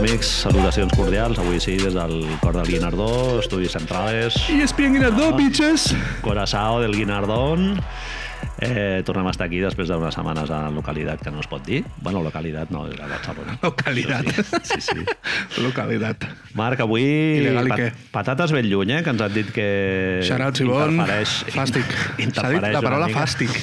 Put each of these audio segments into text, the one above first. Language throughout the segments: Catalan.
amics? Salutacions cordials. Avui sí, des del cor del Guinardó, estudis centrales, Y ESPN Guinardó, bitches. Corazao del Guinardón. Eh, tornem a estar aquí després d'unes setmanes a localitat que no es pot dir. Bueno, localitat no, és a Barcelona. Localitat. Sí, sí. Localitat. Marc, avui Il·legal i què? patates ben lluny, eh, que ens han dit que Xarat Sibon, fàstic. S'ha dit la paraula fàstic.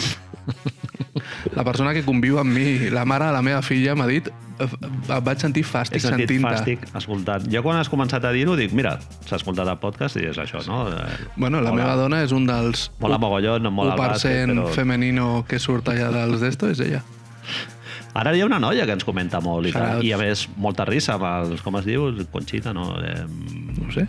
La persona que conviu amb mi, la mare de la meva filla, m'ha dit em vaig sentir He fàstic sentit sentint-te. fàstic escoltant. Jo quan has començat a dir-ho dic, mira, s'ha escoltat el podcast i és això, no? Eh, Bueno, la mola- meva dona és un dels Mola mogollon, no mola el 1% bàsquet, però... femenino que surt allà dels d'esto, és ella. Ara hi ha una noia que ens comenta molt i, tal, i a més molta risa amb els, com es diu, Conxita, no? Eh, No sé.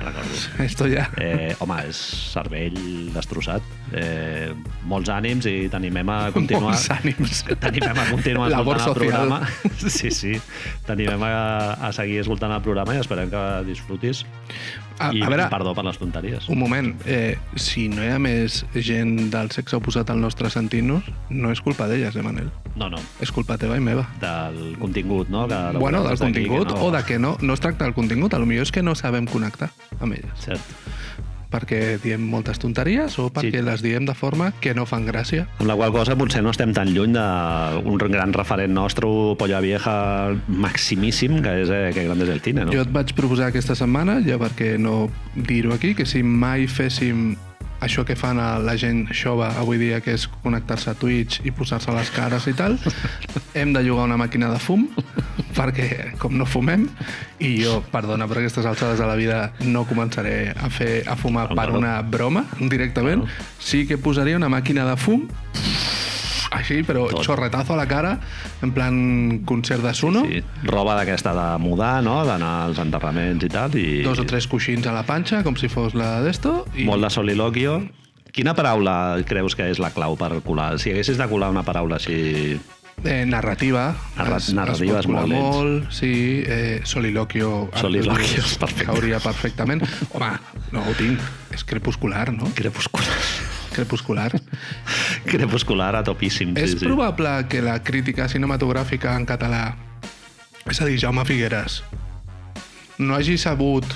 Recordo. Esto ja... Eh, home, és cervell destrossat. Eh, molts ànims i t'animem a continuar. Molts ànims. T'animem a continuar escoltant el programa. Sí, sí. T'animem a, a seguir escoltant el programa i esperem que disfrutis. A, I a veure, perdó per les tonteries. un moment. Eh, si no hi ha més gent del sexe oposat al nostre sentint-nos, no és culpa d'elles, eh, Manel? No, no, És culpa teva i meva. del contingut, no? Que Bueno, elaborem del contingut no... o de que no, no es tracta del contingut, a lo millor és que no sabem connectar amb elles. Cert. Perquè diem moltes tonteries o perquè Sí. les diem de forma que no fan gràcia. Amb la qual cosa potser no estem tan lluny d'un gran referent nostre, Polla Vieja maximíssim, que és eh, que grande és el cine, no? Jo et vaig proposar aquesta setmana, ja perquè no dir-ho aquí, que si mai féssim això que fan a la gent jove avui dia, que és connectar-se a Twitch i posar-se les cares i tal, hem de llogar una màquina de fum, perquè com no fumem, i jo, perdona, per aquestes alçades de la vida no començaré a fer a fumar per una broma directament, sí que posaria una màquina de fum així, però Tot. xorretazo a la cara, en plan concert de Suno, Sí, roba d'aquesta de mudar, no? D'anar als enterraments i tal, i dos o tres coixins a la panxa, com si fos la d'esto, i molt de soliloquio. Quina paraula creus que és la clau per colar? Si haguessis de colar una paraula així... eh, narrativa. Narra- narrativa és pot colar molt molt, sí, eh, soliloquio. Soliloquio, perfecte. Cauria perfectament. Home, no ho tinc, és crepuscular, no? Crepuscular. Crepuscular. Crepuscular a topíssim. és sí, sí. probable que la crítica cinematogràfica en català, és a dir, Jaume Figueres, no hagi sabut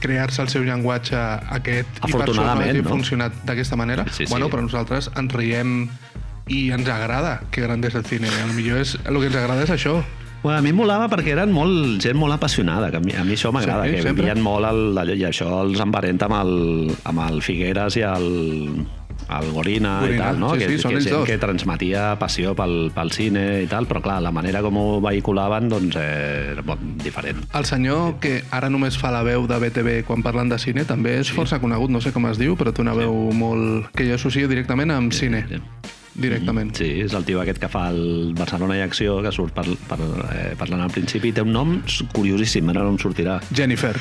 crear-se el seu llenguatge aquest i per això no hagi no? funcionat d'aquesta manera. Sí, sí. Bueno, però nosaltres ens riem i ens agrada que gran és el cine. A lo millor és, el que ens agrada és això. Bueno, a mi em molava perquè eren molt, gent molt apassionada, que a mi, a mi això m'agrada, Sí, que sempre. vivien molt el, i això els emparenta amb el, amb el Figueres i el, el Gorina, i Gorina, tal, no? sí, que, sí, són que ells dos. que transmetia passió pel, pel cine i tal, però clar, la manera com ho vehiculaven doncs, eh, era molt diferent. El senyor que ara només fa la veu de BTV quan parlen de cine també és força conegut, no sé com es diu, però té una veu molt... que jo associo directament amb cine. sí. Directament. Sí, és el tio aquest que fa el Barcelona i Acció, que surt per, per, eh, parlant al principi, i té un nom curiosíssim, ara no em sortirà. Jennifer.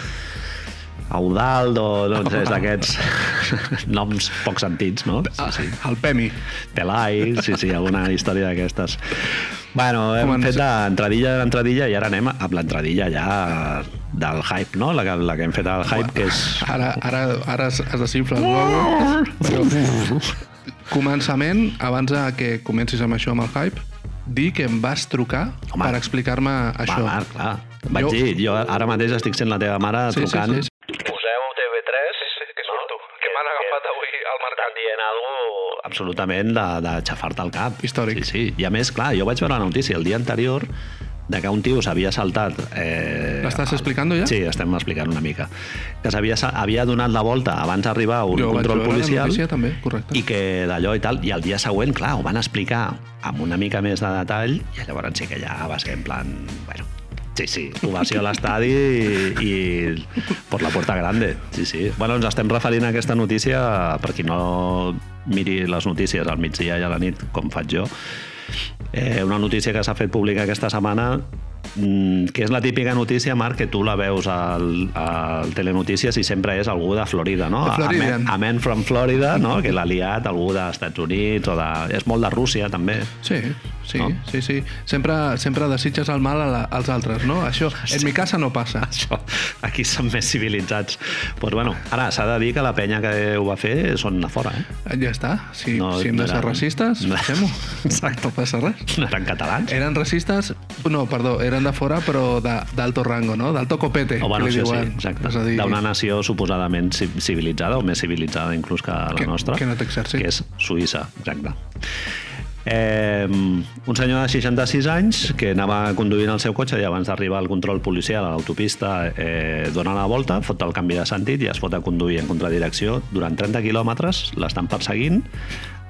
Audaldo, doncs és d'aquests noms poc sentits, no? Ah, sí. El Pemi. Pelai, sí, sí, alguna història d'aquestes. Bueno, hem Com ens- fet l'entradilla de l'entradilla i ara anem amb l'entradilla ja del hype, no? La, que- la que hem fet al hype, que és... Ara, ara, ara es, es desinfla el globo. Però, començament, abans de que comencis amb això, amb el hype, dir que em vas trucar Home. per explicar-me això. Va, Marc, clar. Vaig Jo- dir, jo ara mateix estic sent la teva mare Sí, sí, trucant. sí, sí. Poseu TV3. Sí, sí, que surto. Que m'han agafat avui al mercat. Estan dient alguna absolutament de, de xafar-te el cap. Històric. Sí, sí. I a més, clar, jo vaig veure la notícia el dia anterior de que un tio s'havia saltat... Eh, L'estàs explicant ja? Sí, estem explicant una mica. Que s'havia sa- havia donat la volta abans d'arribar a un jo control policial notícia també, correcte. i que d'allò i tal, i el dia següent, clar, ho van explicar amb una mica més de detall i llavors sí que ja va ser en plan, bueno, sí, sí, ovació a l'estadi i, i per la puerta grande, sí, sí. Bueno, ens estem referint a aquesta notícia per qui no miri les notícies al migdia i a la nit, com faig jo, eh, una notícia que s'ha fet pública aquesta setmana que és la típica notícia, Marc, que tu la veus al, al Telenotícies i sempre és algú de Florida, no? A man, a man from Florida, no? que l'ha liat algú dels Estats Units o de... És molt de Rússia, també. Sí, sí, no? sí, sí. Sempre, sempre desitges el mal a la, als altres, no? Això, en mi casa no passa. Això, aquí són més civilitzats. Pues bueno, ara s'ha de dir que la penya que ho va fer són a fora, eh? Ja està. Si, No, si hem no de ser eren- racistes, no. fem-ho. Exacte. No passa res. No eren catalans. Eren racistes, no, perdó, eren de fora, però d'alto rango, no? D'alto copete, O bueno, li sí, exacte. Dir, D'una nació suposadament ci- civilitzada, o més civilitzada inclús que la Que- nostra. que no té exèrcit. Que és Suïssa, exacte. Eh, un senyor de 66 anys que anava conduint el seu cotxe i abans d'arribar al control policial a l'autopista eh, dona la volta, fot el canvi de sentit i es fot a conduir en contradirecció durant 30 quilòmetres, l'estan perseguint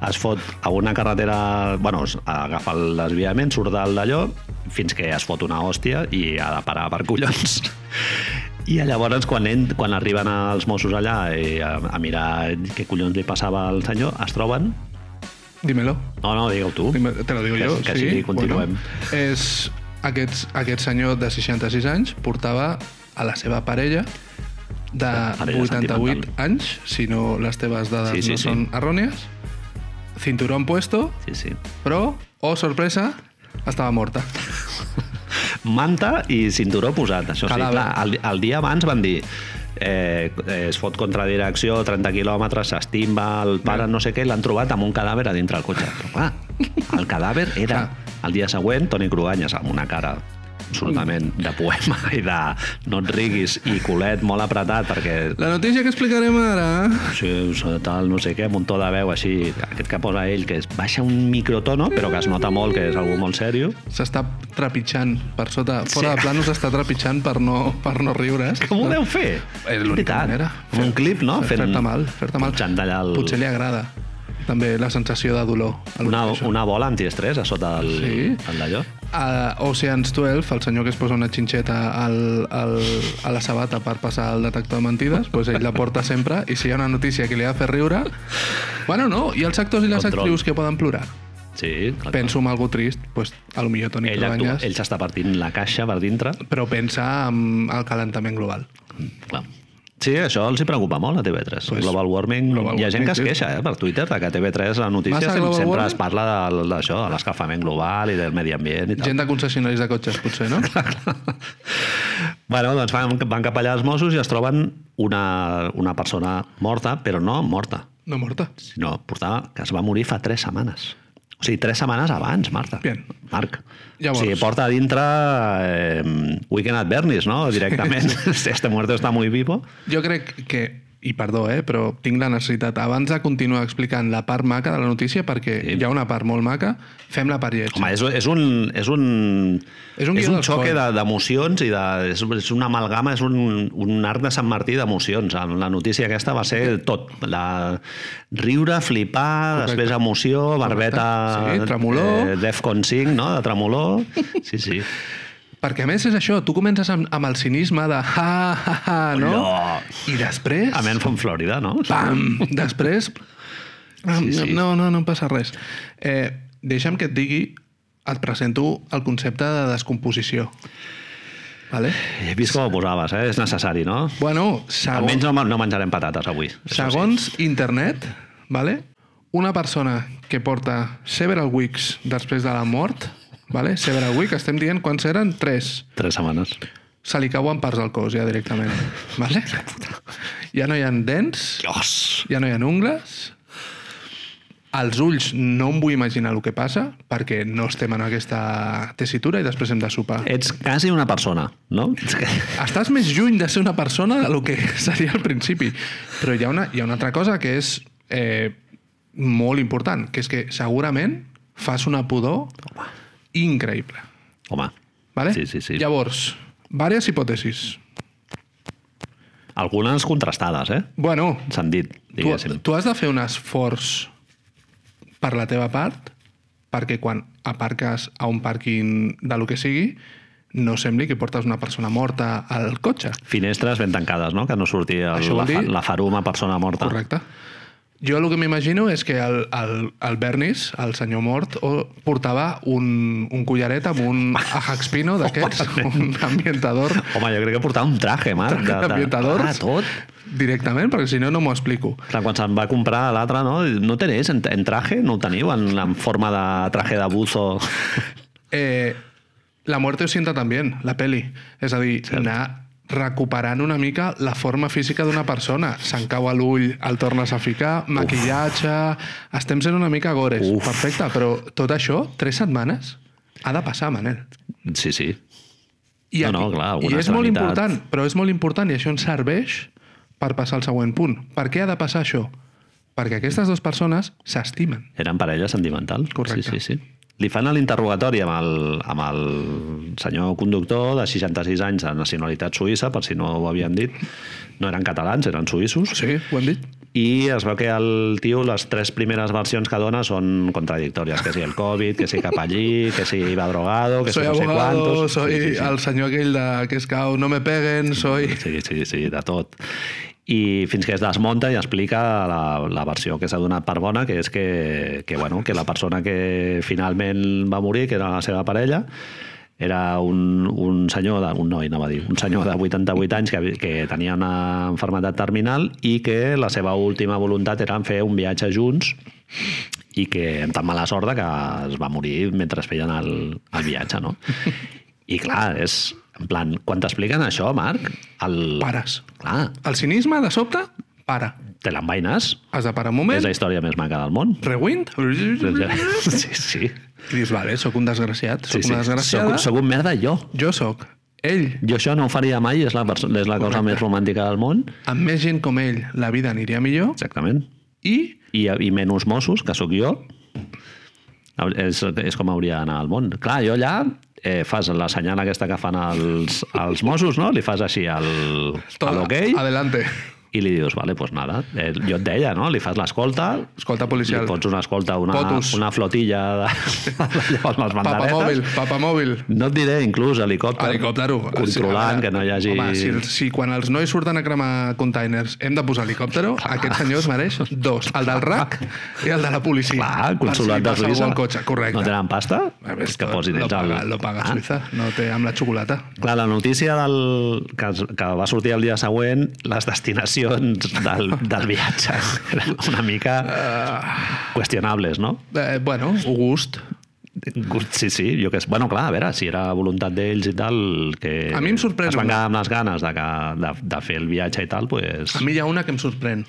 es fot a una carretera bueno, agafa el desviament, surt dalt d'allò fins que es fot una hòstia i ha de parar per collons i llavors, quan, ell, quan arriben els Mossos allà i a, a mirar què collons li passava al senyor, es troben... Dímelo. No, no, digue-ho tu. Dime- Te lo digo Que- yo, que sí. sí, continuem. Bueno, és, aquest, aquest senyor de 66 anys portava a la seva parella de Parella 88 sentimental. anys, si no les teves dades Sí, sí, no sí. són errònies, cinturón puesto, Sí, sí. però, oh sorpresa, estava morta. Manta i cinturó posat, això sí. Cadàver. Clar, el, el dia abans van dir eh, es fot contradirecció, 30 quilòmetres, s'estimba, el pare no sé què, l'han trobat amb un cadàver a dintre del cotxe. Però clar, el cadàver era el dia següent Toni Cruanyes amb una cara absolutament de poema i de no et riguis i culet molt apretat perquè La notícia que explicarem ara... sí, tal, no sé què, amb un to de veu així, aquest que posa ell, que es baixa un microtono, però que es nota molt que és algú molt sèrio. S'està trepitjant per sota, fora Sí. de plano s'està trepitjant per no, per no riure's. Com ho deu fer? És l'única manera. Com un clip, no? Fer-te mal, fer-te mal. El... Potser li agrada també la sensació de dolor. Una, una bola antiestrès a sota del, Sí. d'allò. A Oceans 12, el senyor que es posa una xinxeta al, al, a la sabata per passar el detector de mentides, doncs ell la porta sempre i si hi ha una notícia que li ha de fer riure... Bueno, no, i els actors i les Control. actrius que poden plorar. Sí, clar. Penso en algú trist, doncs, a lo millor Toni ell, actua, Cruanyes, ell s'està partint la caixa per dintre. però pensa en el calentament global. Clar. Sí, això els hi preocupa molt a TV3. Pues, global warming. global Hi ha gent que es queixa eh, per Twitter de que a TV3 la notícia sempre, warming? es parla d'això, de l'escalfament global i del medi ambient i tal. Gent de concessionaris de cotxes, potser, no? Bueno, doncs van, van cap allà els Mossos i es troben una, una persona morta, però no morta, No morta. sinó portava, que es va morir fa tres setmanes. O sigui, tres setmanes abans, Marta. Bien. Marc. Llavors. O sigui, porta a dintre eh, Weekend at Bernie's, no? Directament. este muerto está muy vivo. Jo crec que, i perdó, eh, però tinc la necessitat, abans de continuar explicant la part maca de la notícia, perquè Sí. hi ha una part molt maca, fem la part lletja. Home, és, és un... És un, És un és un xoque Coen. de- d'emocions i de, és, és una amalgama, és un, un arc de Sant Martí d'emocions. La notícia aquesta va ser tot. La, riure, flipar, Correcte. després emoció, barbeta... Sí, tremolor. Eh, Defcon 5, no?, de tremolor. Sí, sí. Perquè a més és això, tu comences amb, amb el cinisme de ha, ha, ha, no? No. I després... A Men from Florida, no? Pam! Després... Sí, sí. No, no, no passa res. Eh, deixa'm que et digui, et presento el concepte de descomposició. Vale? He vist com ho posaves, eh? És necessari, no? Bueno, segons... Almenys no, no menjarem patates avui. això sí. Segons internet, vale? una persona que porta several weeks després de la mort, vale? several week, estem dient quants eren? Tres. Tres setmanes. Se li cauen parts del cos ja directament. Vale? Ja no hi ha dents, Dios! ja no hi ha ungles, als ulls no em vull imaginar el que passa, perquè no estem en aquesta tessitura i després hem de sopar. Ets quasi una persona, no? Estàs més lluny de ser una persona del que seria al principi. Però hi ha una, hi ha una altra cosa que és eh, molt important, que és que segurament fas una pudor increïble. Home, Vale? Sí, sí, sí. Llavors, diverses hipòtesis. algunes contrastades, eh? Bueno, S'han dit, tu, diguéssim. tu has de fer un esforç per la teva part perquè quan aparques a un pàrquing de lo que sigui no sembli que portes una persona morta al cotxe. Finestres ben tancades, no? Que no surti el, vol la, dir- la faruma persona morta. Correcte. Jo el que m'imagino és que el, el, el Bernis, el senyor mort, o, portava un, un collaret amb un ajaxpino d'aquests, un ambientador Home, jo crec que portava un traje, Marc. De, de, ambientador ah, tot. directament, perquè si no, no m'ho explico. Clar, quan se'n va comprar l'altre, no? No tenéis en, en traje? No ho teniu en, en forma de traje de buzo? Eh, la muerte os sienta también, la peli. És a dir, anar recuperant una mica la forma física d'una persona. Se'n cau a l'ull, el tornes a ficar, maquillatge... Estem sent una mica gores. Uf. Perfecte, però tot això, tres setmanes, ha de passar, Manel. Sí, sí. I, No, no, clar, I és molt important, però és molt important i això ens serveix per passar al següent punt. Per què ha de passar això? Perquè aquestes dues persones s'estimen. Eren parella sentimental. Correcte. Sí, sí, sí. Li fan l'interrogatori amb, el, amb el senyor conductor de 66 anys de nacionalitat suïssa, per si no ho havien dit. No eren catalans, eren suïssos. Sí, ho hem dit? I es veu que el tio, les tres primeres versions que dona són contradictòries. Que si el Covid, que si cap allí, que si iba drogado, que soy si no sé abogado, quantos... soy Sí, sí, sí. el senyor aquell de, que es cau, no me peguen, soy... Sí, sí, sí, de tot. I fins que es desmunta i explica la, la versió que s'ha donat per bona, que és que, que, bueno, que la persona que finalment va morir, que era la seva parella, era un, un senyor, de, un noi, anava a dir, un senyor de 88 anys que, que tenia una malaltia terminal i que la seva última voluntat era fer un viatge junts i que amb tan mala sort que es va morir mentre feien el, el viatge, no? I clar, és... En plan, quan t'expliquen això, Marc, el... Pares. Clar, El cinisme, de sobte, para. te l'envaines. Has de parar un moment, És la història més maca del món. rewind, Sí, sí. i dius, vale, sóc un desgraciat, sí, sóc sí. una desgraciada, Soc, soc un merda jo. jo sóc ell. Jo això no ho faria mai, és la, és la cosa més romàntica del món. Amb més gent com ell, la vida aniria millor, Exactament. i I, i menys Mossos, que sóc jo, és, és com hauria d'anar al món. Clar, jo allà eh, fas la senyal aquesta que fan els, els Mossos, no? Li fas així al, a l'hoquei adelante. I li dius, vale, pues nada. Eh, jo et deia, no? Li fas l'escolta, Escolta li policial. fots una escolta, una, Potus. una flotilla de, amb les banderetes. mòbil, papa mòbil. No et diré, inclús helicòpter, Helicòptero. controlant Sí, que no hi hagi... Home, si, si quan els nois surten a cremar containers hem de posar helicòptero, aquest senyor es mereix dos. El del RAC i el de la policia. Clar, Per consolat si de Suïssa. cotxe, correcte. No tenen pasta? A veure, És que posin ells el... lo paga Ah. Suïssa, no té amb la xocolata. Clar, la notícia del, que, que va sortir el dia següent, les destinacions del, del viatge una mica qüestionables, no? Eh, bueno, gust. Sí, sí, jo que... Bueno, clar, a veure, si era voluntat d'ells i tal, que A mi em sorprèn es van quedar amb les ganes de, que, de, de fer el viatge i tal, pues... A mi hi ha una que em sorprèn.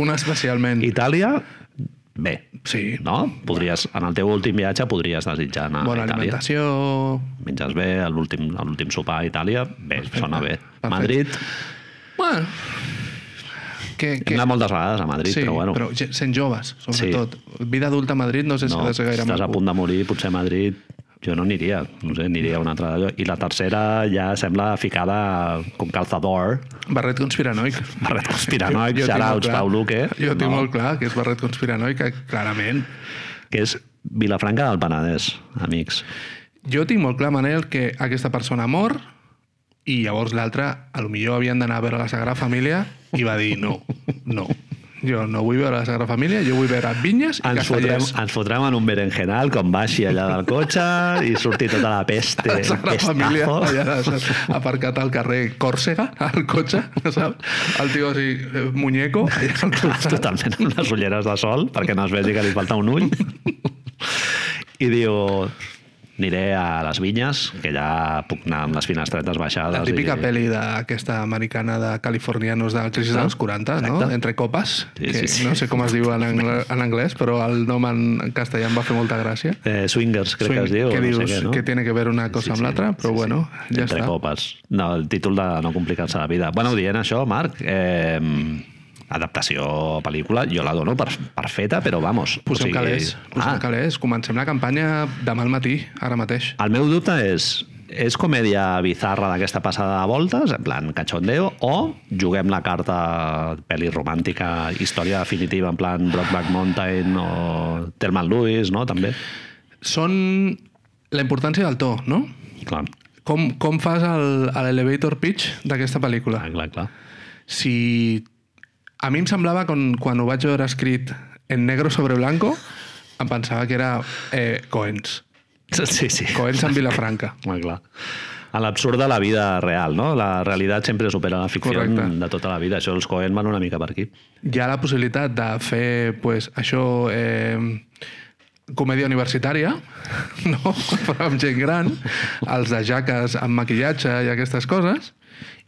Una especialment. Itàlia, bé. Sí. No? Podries, en el teu últim viatge podries desitjar anar Bona a Itàlia. alimentació... Menges bé, l'últim sopar a Itàlia, bé, sona bé. Perfecte. Madrid, Bueno, que, hem que... anat moltes vegades a Madrid, sí, però bueno, però sent joves, Sí. sobretot. Vida adulta a Madrid no sé si no, ha de ser gaire estàs a punt de morir, potser a Madrid jo no aniria, no sé, aniria a un altre lloc. I la tercera ja sembla ficada com calzador, Barret conspiranoic. barret conspiranoic, tinc clar. Pau Luque. Jo tinc no, molt clar que és barret conspiranoic, que clarament. Que és Vilafranca del Penedès, amics. Jo tinc molt clar, Manel, que aquesta persona mor i llavors l'altre, a lo millor havien d'anar a veure la Sagrada Família i va dir no, no. Jo no vull veure la Sagrada Família, jo vull veure vinyes i Ens fotrem, castellers. ens fotrem en un berenjenal com baixi allà del cotxe i sortir tota la peste. La Sagrada Família, pestazo. allà saps, aparcat al carrer Còrsega, al cotxe, saps? El tio així, eh, muñeco, allà al costat. totalment amb les ulleres de sol perquè no es vegi que li falta un ull i diu aniré a les vinyes que ja puc anar amb les finestretes baixades La típica i... pel·li d'aquesta americana de californianos de crisi dels 40, no? Exacte. Entre copes, Sí, que sí, sí. no sé com es diu en, angle, en anglès, però el nom en, castellà em va fer molta gràcia. eh, swingers crec Swing, que es diu que no dius sé què, no? que tiene que ver una cosa amb l'altra, però bueno, ja Entre està. copes no, el títol de no complicar-se la vida bueno, dient això, Marc eh, adaptació a pel·lícula jo la dono per, per feta, però vamos Posem calés, posem ah, calés. Comencem la campanya demà al matí, ara mateix. El meu dubte és és comèdia bizarra d'aquesta passada de voltes, en plan cachondeo, o juguem la carta pel·li romàntica, història definitiva, en plan Brokeback Mountain o Thelma Lewis, no?, també. Són la importància del to, no? Clar, Com, com fas el- l'elevator pitch d'aquesta pel·lícula? clar, clar. clar. si A mi em semblava, quan, quan ho vaig veure escrit en negro sobre blanco, em pensava que era eh, Coens. Sí, sí. Coens en Vilafranca. Molt clar. A l'absurd de la vida real, no? La realitat sempre supera la ficció Correcte. de tota la vida. Això els Cohen van una mica per aquí. Hi ha la possibilitat de fer, pues, això, eh, comèdia universitària, no? però amb gent gran, els de jaques amb maquillatge i aquestes coses,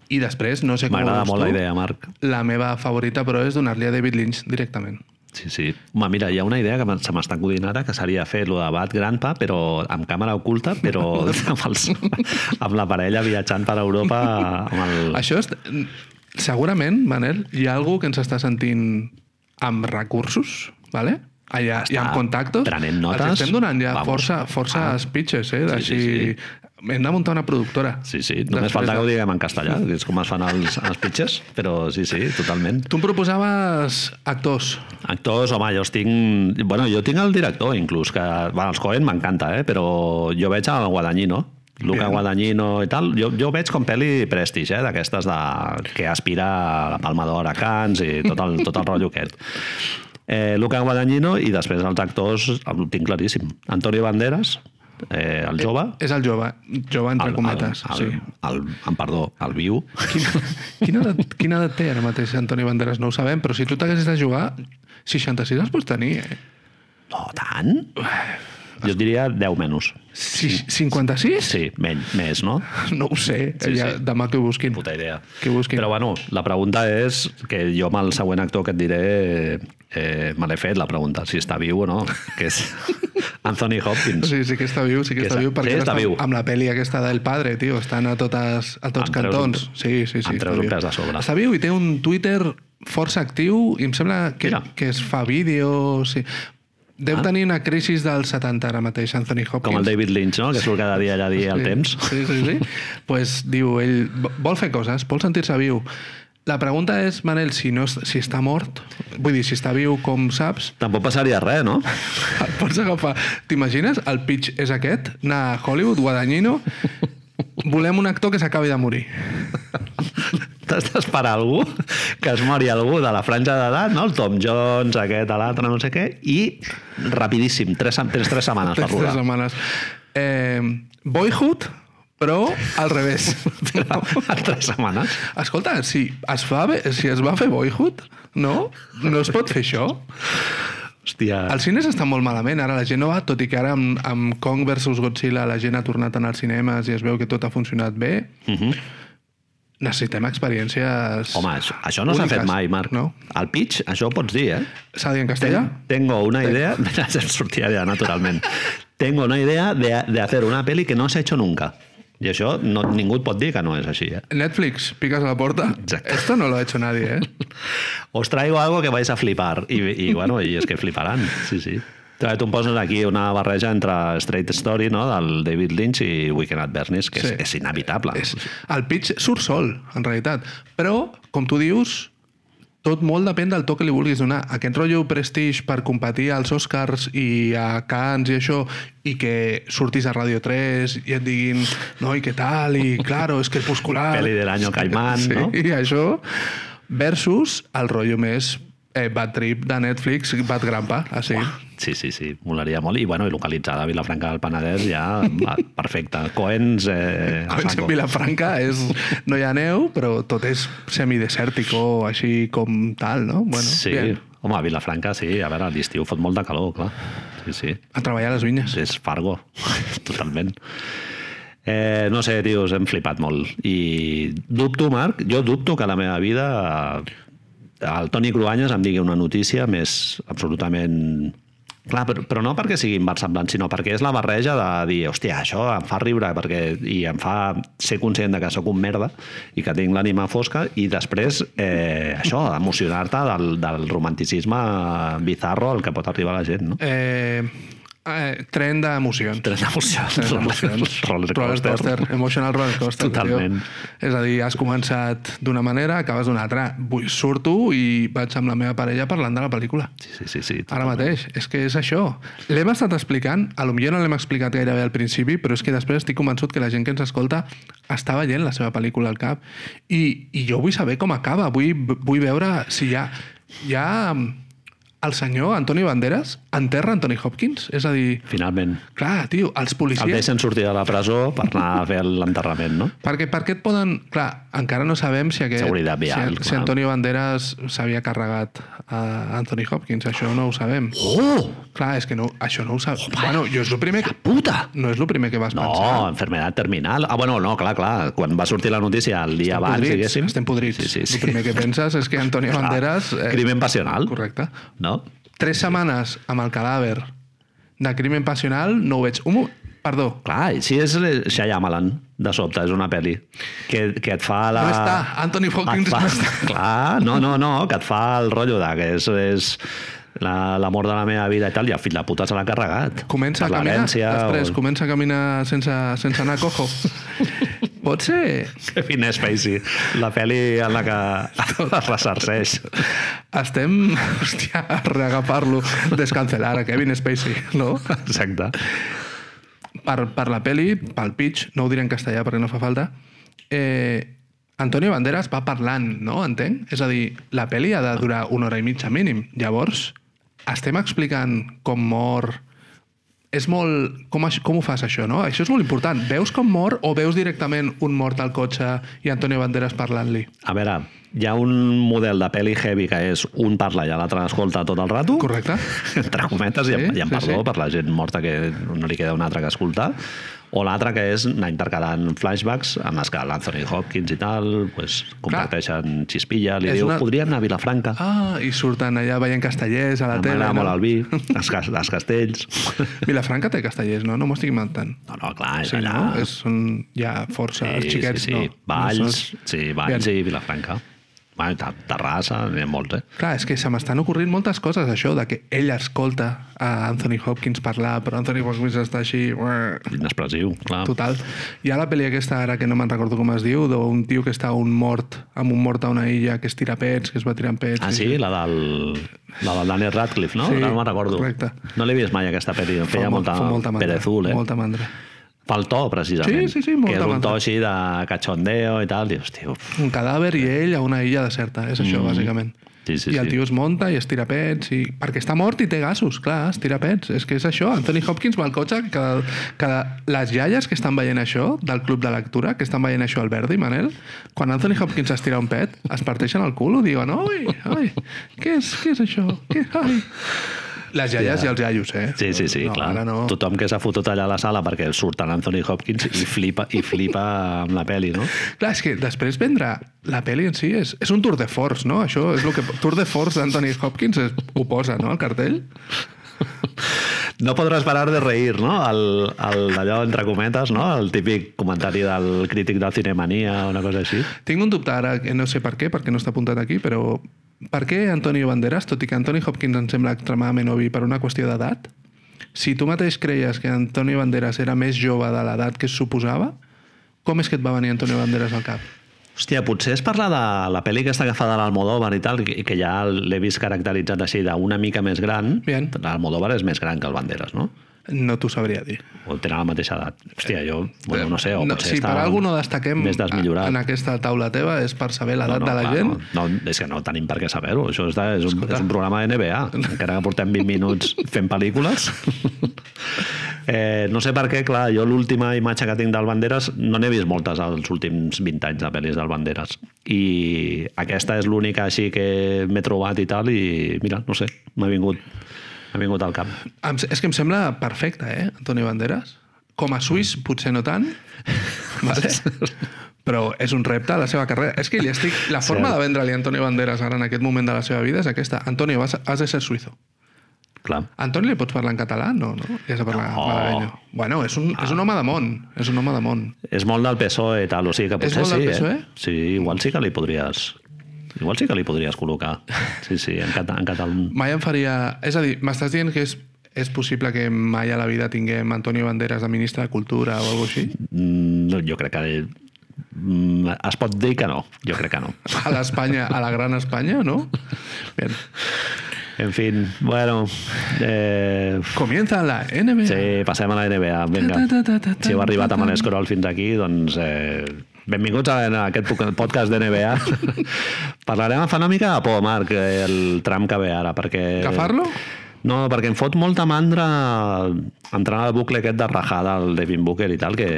i després, no sé com M'agrada molt la idea, Marc. la meva favorita, però, és donar-li a David Lynch directament. Sí, sí. Home, mira, hi ha una idea que se m'està acudint ara, que seria fer lo de Bat Grandpa, però amb càmera oculta, però amb, els, amb la parella viatjant per Europa amb el... Això és... Segurament, Manel, hi ha algú que ens està sentint amb recursos, ¿vale? Allà, i amb Està contactos. prenent notes. Els estem donant ja Vamos. força, força Ah. speeches, eh? Sí, Així... sí, Hem de muntar una productora. Sí, sí, només Després falta que ho diguem en castellà, que és com es fan els, els pitches, però sí, sí, totalment. Tu em proposaves actors. Actors, home, jo tinc... Bueno, jo tinc el director, inclús, que... Bueno, els Cohen m'encanta, eh? Però jo veig el Guadagnino, Luca Bien. Guadagnino i tal. Jo, jo veig com pel·li prestige, eh? D'aquestes de... que aspira a la Palma d'Or a Cannes i tot el, tot el rotllo aquest. Eh, Luca Guadagnino i després els actors el tinc claríssim. Antonio Banderas, eh, el jove, És el jove, jove entre el, cometes. el, sí. el, el, el, perdó, el viu. Quina, quina, edat, quina edat té ara mateix Antoni Banderas? No ho sabem, però si tu t'haguessis de jugar, 66 els pots tenir, eh? No, tant? Jo diria 10 menys. Si, 56? Sí, menys, més, no? No ho sé, Sí, ja, sí. demà que ho busquin. Puta idea. Que busquin. Però bueno, la pregunta és que jo amb el següent actor que et diré eh, me l'he fet la pregunta, si està viu o no, que és Anthony Hopkins. Sí, sí que està viu, sí que, Que està està- viu, perquè sí, està viu. amb la pel·li aquesta del padre, tio, estan a, totes, a tots Em treus cantons. un- Sí, sí, sí. em treus està un pes de sobre. Està viu i té un Twitter força actiu i em sembla que, Mira. que es fa vídeos... Sí. Deu Ah. tenir una crisi dels 70 ara mateix, Anthony Hopkins. Com el David Lynch, no? que surt cada dia allà a dir el temps. Sí, sí, sí. pues diu, ell vo- vol fer coses, vol sentir-se viu. La pregunta és, Manel, si, no, si està mort, vull dir, si està viu, com saps, Tampoc passaria res, no? el pots agafar. T'imagines? El pitch és aquest, anar a Hollywood, Guadagnino, volem un actor que s'acabi de morir. T'has d'esperar algú que es mori algú de la franja d'edat, no? El Tom Jones, aquest, l'altre, no sé què, i rapidíssim, tres, tens tres setmanes per Tres, tres rodar. setmanes. Eh, Boyhood, però al revés. En tres setmanes. Escolta, si es, fa bé, si es va fer Boyhood, no? No es pot fer això? Hòstia. Els cines estan molt malament, ara la gent no va, tot i que ara amb, amb Kong versus Godzilla la gent ha tornat a anar als cinemes i es veu que tot ha funcionat bé, Uh -huh. Necessitem experiències Home, això, això no s'ha fet mai, Marc. No? El pitch, això ho pots dir, eh? S'ha de dir en castellà? Tengo una idea, em sortia ja naturalment. Tengo una idea de, de hacer una peli que no s'ha hecho nunca. I això no, ningú et pot dir que no és així, eh? Netflix, picas a la puerta. Exacte. Esto no lo ha hecho nadie, ¿eh? Os traigo algo que vais a flipar. I, i bueno, i és que fliparan, sí, sí. Tu em poses aquí una barreja entre Straight Story, no?, del David Lynch i Weekend at Bernie's, que Sí. és, és inevitable. És, el pitch surt sol, en realitat. Però, com tu dius, tot molt depèn del to que li vulguis donar. Aquest rotllo prestige per competir als Oscars i a Cannes i això, i que surtis a Radio 3 i et diguin, no, i què tal, i claro, és crepuscular... Peli del año Caimán, sí, no? I això, versus el rotllo més eh, bad trip de Netflix, bad grandpa, així. Sí, sí, sí, molaria molt. I, bueno, i localitzada a Vilafranca del Penedès ja perfecte. Coens... Eh, saco. en Vilafranca és, no hi ha neu, però tot és semidesèrtico, així com tal, no? Bueno, sí, bien. home, a Vilafranca sí, a veure, a l'estiu fot molt de calor, clar. Sí, sí. A treballar a les vinyes. És Fargo, totalment. Eh, no sé, tios, hem flipat molt. I dubto, Marc, jo dubto que a la meva vida el Toni Cruanyes em digui una notícia més absolutament... Clar, però, però no perquè sigui inversemblant, sinó perquè és la barreja de dir, hòstia, això em fa riure perquè, i em fa ser conscient de que sóc un merda i que tinc l'ànima fosca i després eh, això, emocionar-te del, del romanticisme bizarro al que pot arribar la gent, no? Eh, Eh, tren d'emocions. Tren d'emocions. D'emocions. Roller coaster. Emotional roller coaster. Totalment. Tio. És a dir, has començat d'una manera, acabes d'una altra. Vull, surto i vaig amb la meva parella parlant de la pel·lícula. Sí, sí, sí. sí Ara mateix. És que és això. L'hem estat explicant, a lo millor no l'hem explicat gairebé al principi, però és que després estic convençut que la gent que ens escolta està veient la seva pel·lícula al cap. I, i jo vull saber com acaba. Vull, vull veure si hi ha... Hi ha el senyor Antoni Banderas enterra Anthony Hopkins. És a dir, Finalment. clar, tio, els El policies... deixen sortir de la presó per anar a fer l'enterrament, no? Perquè per què et poden... Clar, encara no sabem si aquest... Seguretat vial, si, si clar. Antonio Banderas s'havia carregat a Anthony Hopkins. Això no ho sabem. Oh! Clar, és que no, això no ho sabem. bueno, jo és el primer que... Puta! No és el primer que vas No, pensar. enfermedad terminal. Ah, bueno, no, clar, clar. Quan va sortir la notícia el dia abans, podrits, diguéssim... estem podrits. Sí, sí, sí. El primer que penses és que Antonio Clar, Banderas... Crimen passional. Correcte. No? Tres setmanes amb el cadàver de crimen passional no ho veig. Un, mo- perdó, Clar, si és Shyamalan, de sobte, és una pel·li que, que et fa la... no està. Anthony Hopkins et fa... no està. Clar, no, no, no, que et fa el rotllo de que és, és la- l'amor de la meva vida i tal, i el fill de puta se l'ha carregat. Comença a caminar, després o- comença a caminar sense, sense anar cojo. Pot ser... Kevin Spacey, la pel·li en la que es ressarceix. Estem, hòstia, a reagafar-lo, descancelar a Kevin Spacey, no? Exacte. Per, per la peli, pel pitch, no ho diré en castellà perquè no fa falta, eh, Antonio Banderas va parlant, no? Entenc? És a dir, la peli ha de durar una hora i mitja mínim. Llavors, estem explicant com mor... És molt... Com, com ho fas, això, no? Això és molt important. Veus com mor o veus directament un mort al cotxe i Antonio Banderas parlant-li? A veure, hi ha un model de pel·li heavy que és un parla i l'altre escolta tot el rato. Correcte? entre cometes, i, Sí, amb, i amb sí, perdó sí. per la gent morta que no li queda un altre que escoltar, o l'altre que és anar intercalant flashbacks en els que l'Anthony Hopkins i tal pues, comparteixen xispilla, li És diu, una- podríem anar a Vilafranca, Ah, i surten allà veient castellers a la tele. m'agrada no? molt el vi, els, cas- els castells... Vilafranca té castellers, no? No m'ho estic inventant. No, no, clar, és Sí, allà... no? És, són, hi ha força, els xiquets, sí, sí. no? Valls, No sí, Valls Bien. i Vilafranca. Bueno, Ta- Terrassa, n'hi ha molts, eh? Clar, és que se m'estan ocorrint moltes coses, això, de que ell escolta a Anthony Hopkins parlar, però Anthony Hopkins està així... Inexpressiu, clar. Total. Hi ha la pel·li aquesta, ara que no me'n recordo com es diu, d'un tio que està un mort, amb un mort a una illa, que es tira pets, que es va tirant pets... Ah, i- sí? La del, la del Daniel Radcliffe, no? Sí, no me'n recordo. correcte. No l'he vist mai, aquesta pel·li. Em Fa feia mo- molta, fa molta mandra. perezul, eh? Molta mandra. Pel to, precisament. Sí, sí, sí, molta Que és un to així de cachondeo i tal. Dius, tio... uf, Un cadàver i ell a una illa deserta, és això, bàsicament. Mm. Sí, sí, I el sí. tio es munta i es tira pets, i... perquè està mort i té gasos, clar, es tira pets. És que és això, Anthony Hopkins va al cotxe, cada, cada... les iaies que estan veient això, del club de lectura, que estan veient això al Verdi, Manel, quan Anthony Hopkins es tira un pet, es parteixen el cul, ho diuen, oi, oi, què és, què és això? Què, ai. Les iaies i els iaios, eh? Sí, sí, sí, no, clar. Ara no. Tothom que s'ha fotut allà a la sala perquè surt l'Anthony Hopkins i flipa, i flipa amb la pel·li, no? Clar, és que després vendre la pel·li en si és, és un tour de force, no? Això és el que... Tour de force d'Anthony Hopkins és, ho posa, no?, el cartell. No podràs parar de reir, no? El, el, allò entre cometes, no? El típic comentari del crític del Cinemania o una cosa així. Tinc un dubte ara, no sé per què, perquè no està apuntat aquí, però per què Antonio Banderas, tot i que Anthony Hopkins em sembla extremadament obvi per una qüestió d'edat, si tu mateix creies que Antonio Banderas era més jove de l'edat que es suposava, com és que et va venir Antonio Banderas al cap? Hòstia, potser és parlar de la pel·li que està agafada a l'Almodóvar i tal, que, que ja l'he vist caracteritzat així d'una mica més gran. Bien. L'Almodóvar és més gran que el Banderas, no? No t'ho sabria dir. O tenen la mateixa edat. Hòstia, jo, bueno, no sé, o no, potser si per alguna no destaquem en aquesta taula teva és per saber l'edat de la clar, gent. No, no, és que no tenim per què saber-ho. Això està, és, un, és un programa de NBA. Encara que portem 20 minuts fent pel·lícules. eh, no sé per què, clar, jo l'última imatge que tinc del Banderas no n'he vist moltes als últims 20 anys de pel·lis del Banderas. I aquesta és l'única així que m'he trobat i tal, i mira, no sé, m'ha vingut, m'ha vingut al cap. Em, és que em sembla perfecte, eh, Antonio Banderas? Com a suís, potser no tant, vale? però és un repte a la seva carrera. És que li estic... La forma Cert. de vendre-li a Antonio Banderas ara en aquest moment de la seva vida és aquesta. Antonio, vas, has de ser suïzo. Clar. Antonio, li pots parlar en català? No, no? Li has de parlar No. malagueño. Bueno, és un, és un home de món. És un home de món. És molt del PSOE i tal, o sigui que És potser molt del sí, PSOE? eh? Sí, igual sí que li podries... Igual sí que li podries col·locar. Sí, sí, en, cata, en català. Mai em faria... És a dir, m'estàs dient que és, és possible que mai a la vida tinguem Antonio Banderas de ministre de Cultura o alguna així? Mm, no, jo crec que... mm, Es pot dir que no, jo crec que no. A l'Espanya, a la gran Espanya, no? Bien. En fin, bueno... Eh, Comienza la NBA. sí, passem a la NBA. Vinga. Ta, ta, ta, ta, ta, Si heu arribat amb ta. l'escroll fins aquí, doncs... Eh, benvinguts a aquest podcast d'NBA. Parlarem, em fa una mica de por, Marc, el tram que ve ara, perquè... Agafar-lo? No, perquè em fot molta mandra entrar al bucle aquest de rajada al Devin Booker i tal, que...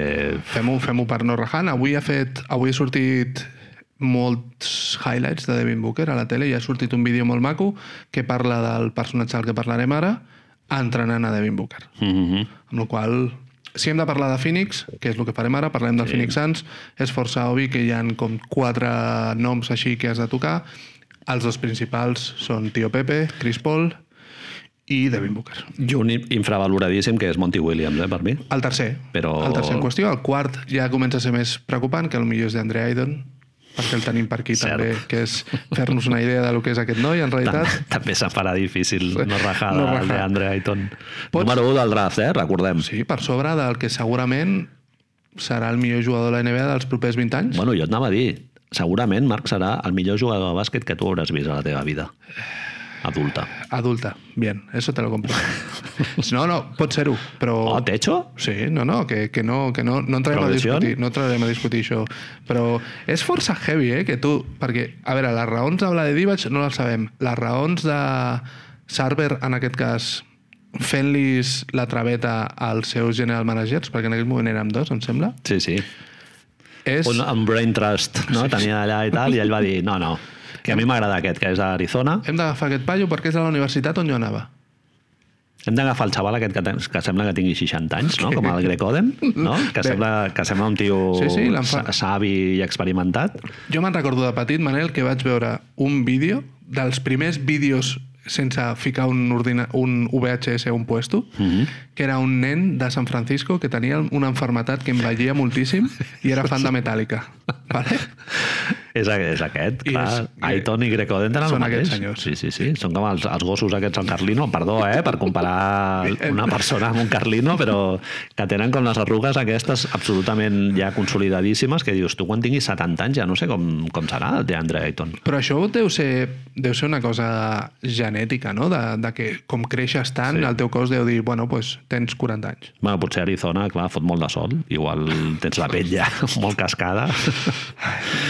Fem-ho fem per no rajant. Avui ha fet... Avui ha sortit molts highlights de Devin Booker a la tele i ha sortit un vídeo molt maco que parla del personatge del que parlarem ara entrenant a Devin Booker. Mm -hmm. Amb la qual si hem de parlar de Phoenix, que és el que farem ara, parlem del sí. Phoenix Suns, és força obvi que hi han com quatre noms així que has de tocar. Els dos principals són Tio Pepe, Chris Paul i Devin Booker. I un infravaloradíssim que és Monty Williams, eh, per mi. El tercer, Però- el tercer en qüestió. El quart ja comença a ser més preocupant, que potser és d'Andre Aydon, perquè el tenim per aquí Cert. també, que és fer-nos una idea de lo que és aquest noi, en realitat. També, també se'm farà difícil no rajar No rajar. d'Andre Ayton. Pots- Número 1 del draft, eh? Recordem. Sí, per sobre del que segurament serà el millor jugador de la NBA dels propers 20 anys. Bueno, jo et anava a dir, segurament Marc serà el millor jugador de bàsquet que tu hauràs vist a la teva vida. Adulta. Adulta, bien, eso te lo compro. No, no, pot ser-ho, però... Oh, techo? Sí, no, no, que, que no, que no, no entrarem a discutir, no entrarem a discutir això. Però és força heavy, eh, que tu... Perquè, a veure, les raons de Vlade no les sabem. Les raons de Sarver, en aquest cas, fent-lis la traveta als seus general managers, perquè en aquell moment érem dos, em sembla, Sí, sí. és... Un, un brain trust, no? Tenia allà i tal, i ell va dir, no, no, que a mi m'agrada aquest, que és d'Arizona. Hem d'agafar aquest paio perquè és de la universitat on jo anava. Hem d'agafar el xaval aquest que, ten, que sembla que tingui 60 anys, no? com el Greg Oden, no? que, Bé. sembla, que sembla un tio Sí, sí, fa- savi i experimentat. Jo me'n recordo de petit, Manel, que vaig veure un vídeo dels primers vídeos sense ficar un, ordina un VHS a un puesto, mm. -hmm. que era un nen de San Francisco que tenia una enfermetat que envellia moltíssim i era fan de Metallica. Vale? És, és aquest, I clar. és- Aiton i tenen el Són mateix. aquests senyors. Sí, sí, sí. Són com els, els gossos aquests al Carlino. Perdó, eh, per comparar una persona amb un Carlino, però que tenen com les arrugues aquestes absolutament ja consolidadíssimes que dius, tu quan tinguis 70 anys ja no sé com, com serà el DeAndre Ayton. Però això deu ser, deu ser una cosa genètica, no? De, de que com creixes tant, Sí. sí. el teu cos deu dir, bueno, pues, tens 40 anys. Bueno, potser Arizona, clar, fot molt de sol. Igual tens la pell ja molt cascada.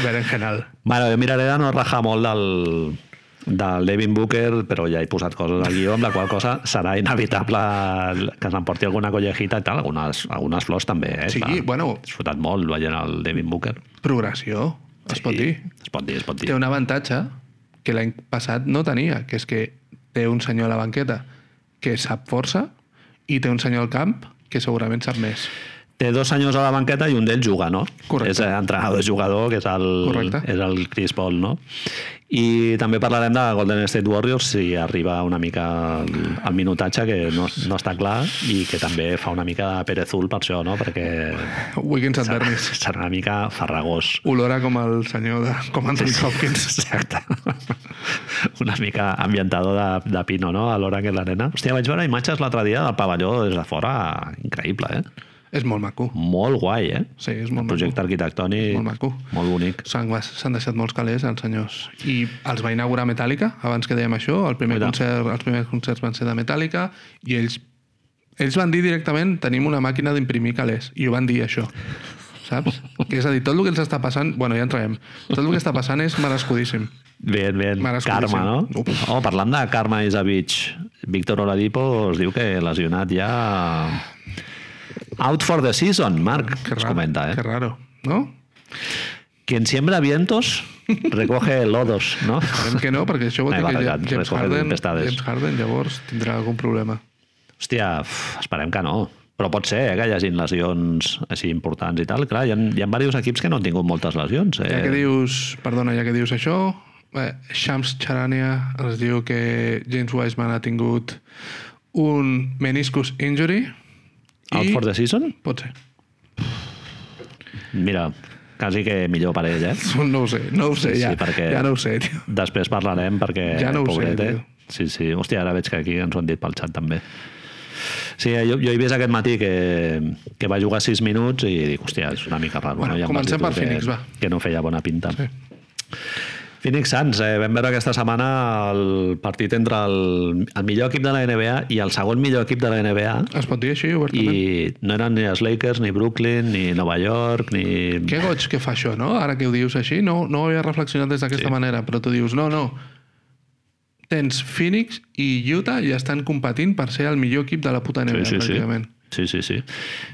Berenjenal. Bueno, jo miraré de no rajar molt del, del Devin Booker, però ja he posat coses al guió, amb la qual cosa serà inevitable que s'emporti alguna collejita i tal, algunes, algunes flors també, eh? Sí, Va, bueno. He disfrutat molt veient el Devin Booker. Progressió, es pot dir. Es pot dir, es pot dir. Té un avantatge que l'any passat no tenia, que és que té un senyor a la banqueta que sap força i té un senyor al camp que segurament sap més. Té dos senyors a la banqueta i un d'ells juga, no? Correcte. És eh, entrenador jugador, que és el, Correcte. és el Chris Paul, no? I també parlarem de Golden State Warriors si arriba una mica el, el minutatge, que no, no està clar, i que també fa una mica de perezul per això, no? Perquè Wiggins et Bernis. serà una mica farragós. Olora com el senyor de, com Anthony Hopkins. Exacte. Una mica ambientador de, de Pino, no? A l'hora que l'arena. Hòstia, vaig veure imatges l'altre dia del pavelló des de fora. Increïble, eh? És molt maco. Molt guai, eh? Sí, és molt Projecte maco. arquitectònic Molt maco. molt bonic. S'han deixat molts calés, els senyors. I els va inaugurar Metallica, abans que dèiem això. El primer Mira. concert, els primers concerts van ser de Metallica i ells, ells van dir directament tenim una màquina d'imprimir calés. I ho van dir, això. Saps? Que és a dir, tot el que ens està passant... Bueno, ja entrarem. Tot el que està passant és merescudíssim. Ben. Merescudíssim. Karma, no? Oh, parlant de Karma Isavich, Víctor Oladipo es diu que lesionat ja... Out for the season, Marc, Que es raro, comenta, eh? que raro, no? Quien siembra vientos recoge lodos, no? Esperem que no, perquè això vol dir que James Harden. James Harden llavors tindrà algun problema. Hòstia, esperem que no. Però pot ser eh, que hi hagin lesions així importants i tal. Clar, hi ha, hi ha diversos equips que no han tingut moltes lesions. Eh? Ja que dius, perdona, ja que dius això, eh, Shams Charania ens diu que James Wiseman ha tingut un meniscus injury Out i for the season? pot ser. Mira, quasi que millor per ell, eh? No ho sé, no ho sé, Sí, ja, sí, perquè- ja no ho sé, tio. Després parlarem perquè, Ja no ho sé, pobret, eh? tio. Sí, sí. Hòstia, ara veig que aquí ens ho han dit pel xat també. Sí, jo, jo he vist aquest matí que, que va jugar 6 minuts i dic, hòstia, és una mica raro. Bueno, no? Ja comencem per que, Phoenix, va. Que no feia bona pinta. Sí. Phoenix Suns, eh, vam veure aquesta setmana el partit entre el, el millor equip de la NBA i el segon millor equip de la NBA Es pot dir així, obertament? i no eren ni els Lakers, ni Brooklyn, ni Nova York, ni... Que goig que fa això, no? Ara que ho dius així, no, no ho havia reflexionat des d'aquesta Sí. manera, però tu dius, no, no, tens Phoenix i Utah i estan competint per ser el millor equip de la puta NBA, sí, sí, sí. pràcticament. Sí, sí, sí.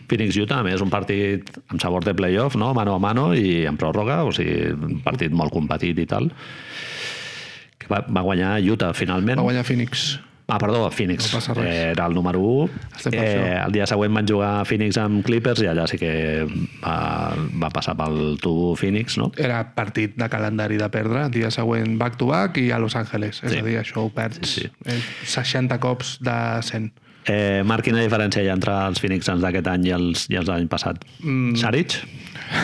Phoenix-Utah, a més, un partit amb sabor de playoff, no? mano a mano i en pròrroga, o sigui, un partit molt competit i tal. Que va, va guanyar Utah, finalment. Va guanyar Phoenix. Ah, perdó, Phoenix. No passa res. Eh, Era el número 1. Estem per Eh, el dia següent van jugar Phoenix amb Clippers i allà sí que va, va passar pel tubo Phoenix, no? Era partit de calendari de perdre, dia següent back-to-back i a Los Angeles. És Sí. a dir, això ho perds Sí, eh, 60 cops de 100. Eh, Marc, quina diferència hi ha entre els Phoenix Suns d'aquest any i els, i els de l'any passat? Mm. Saric?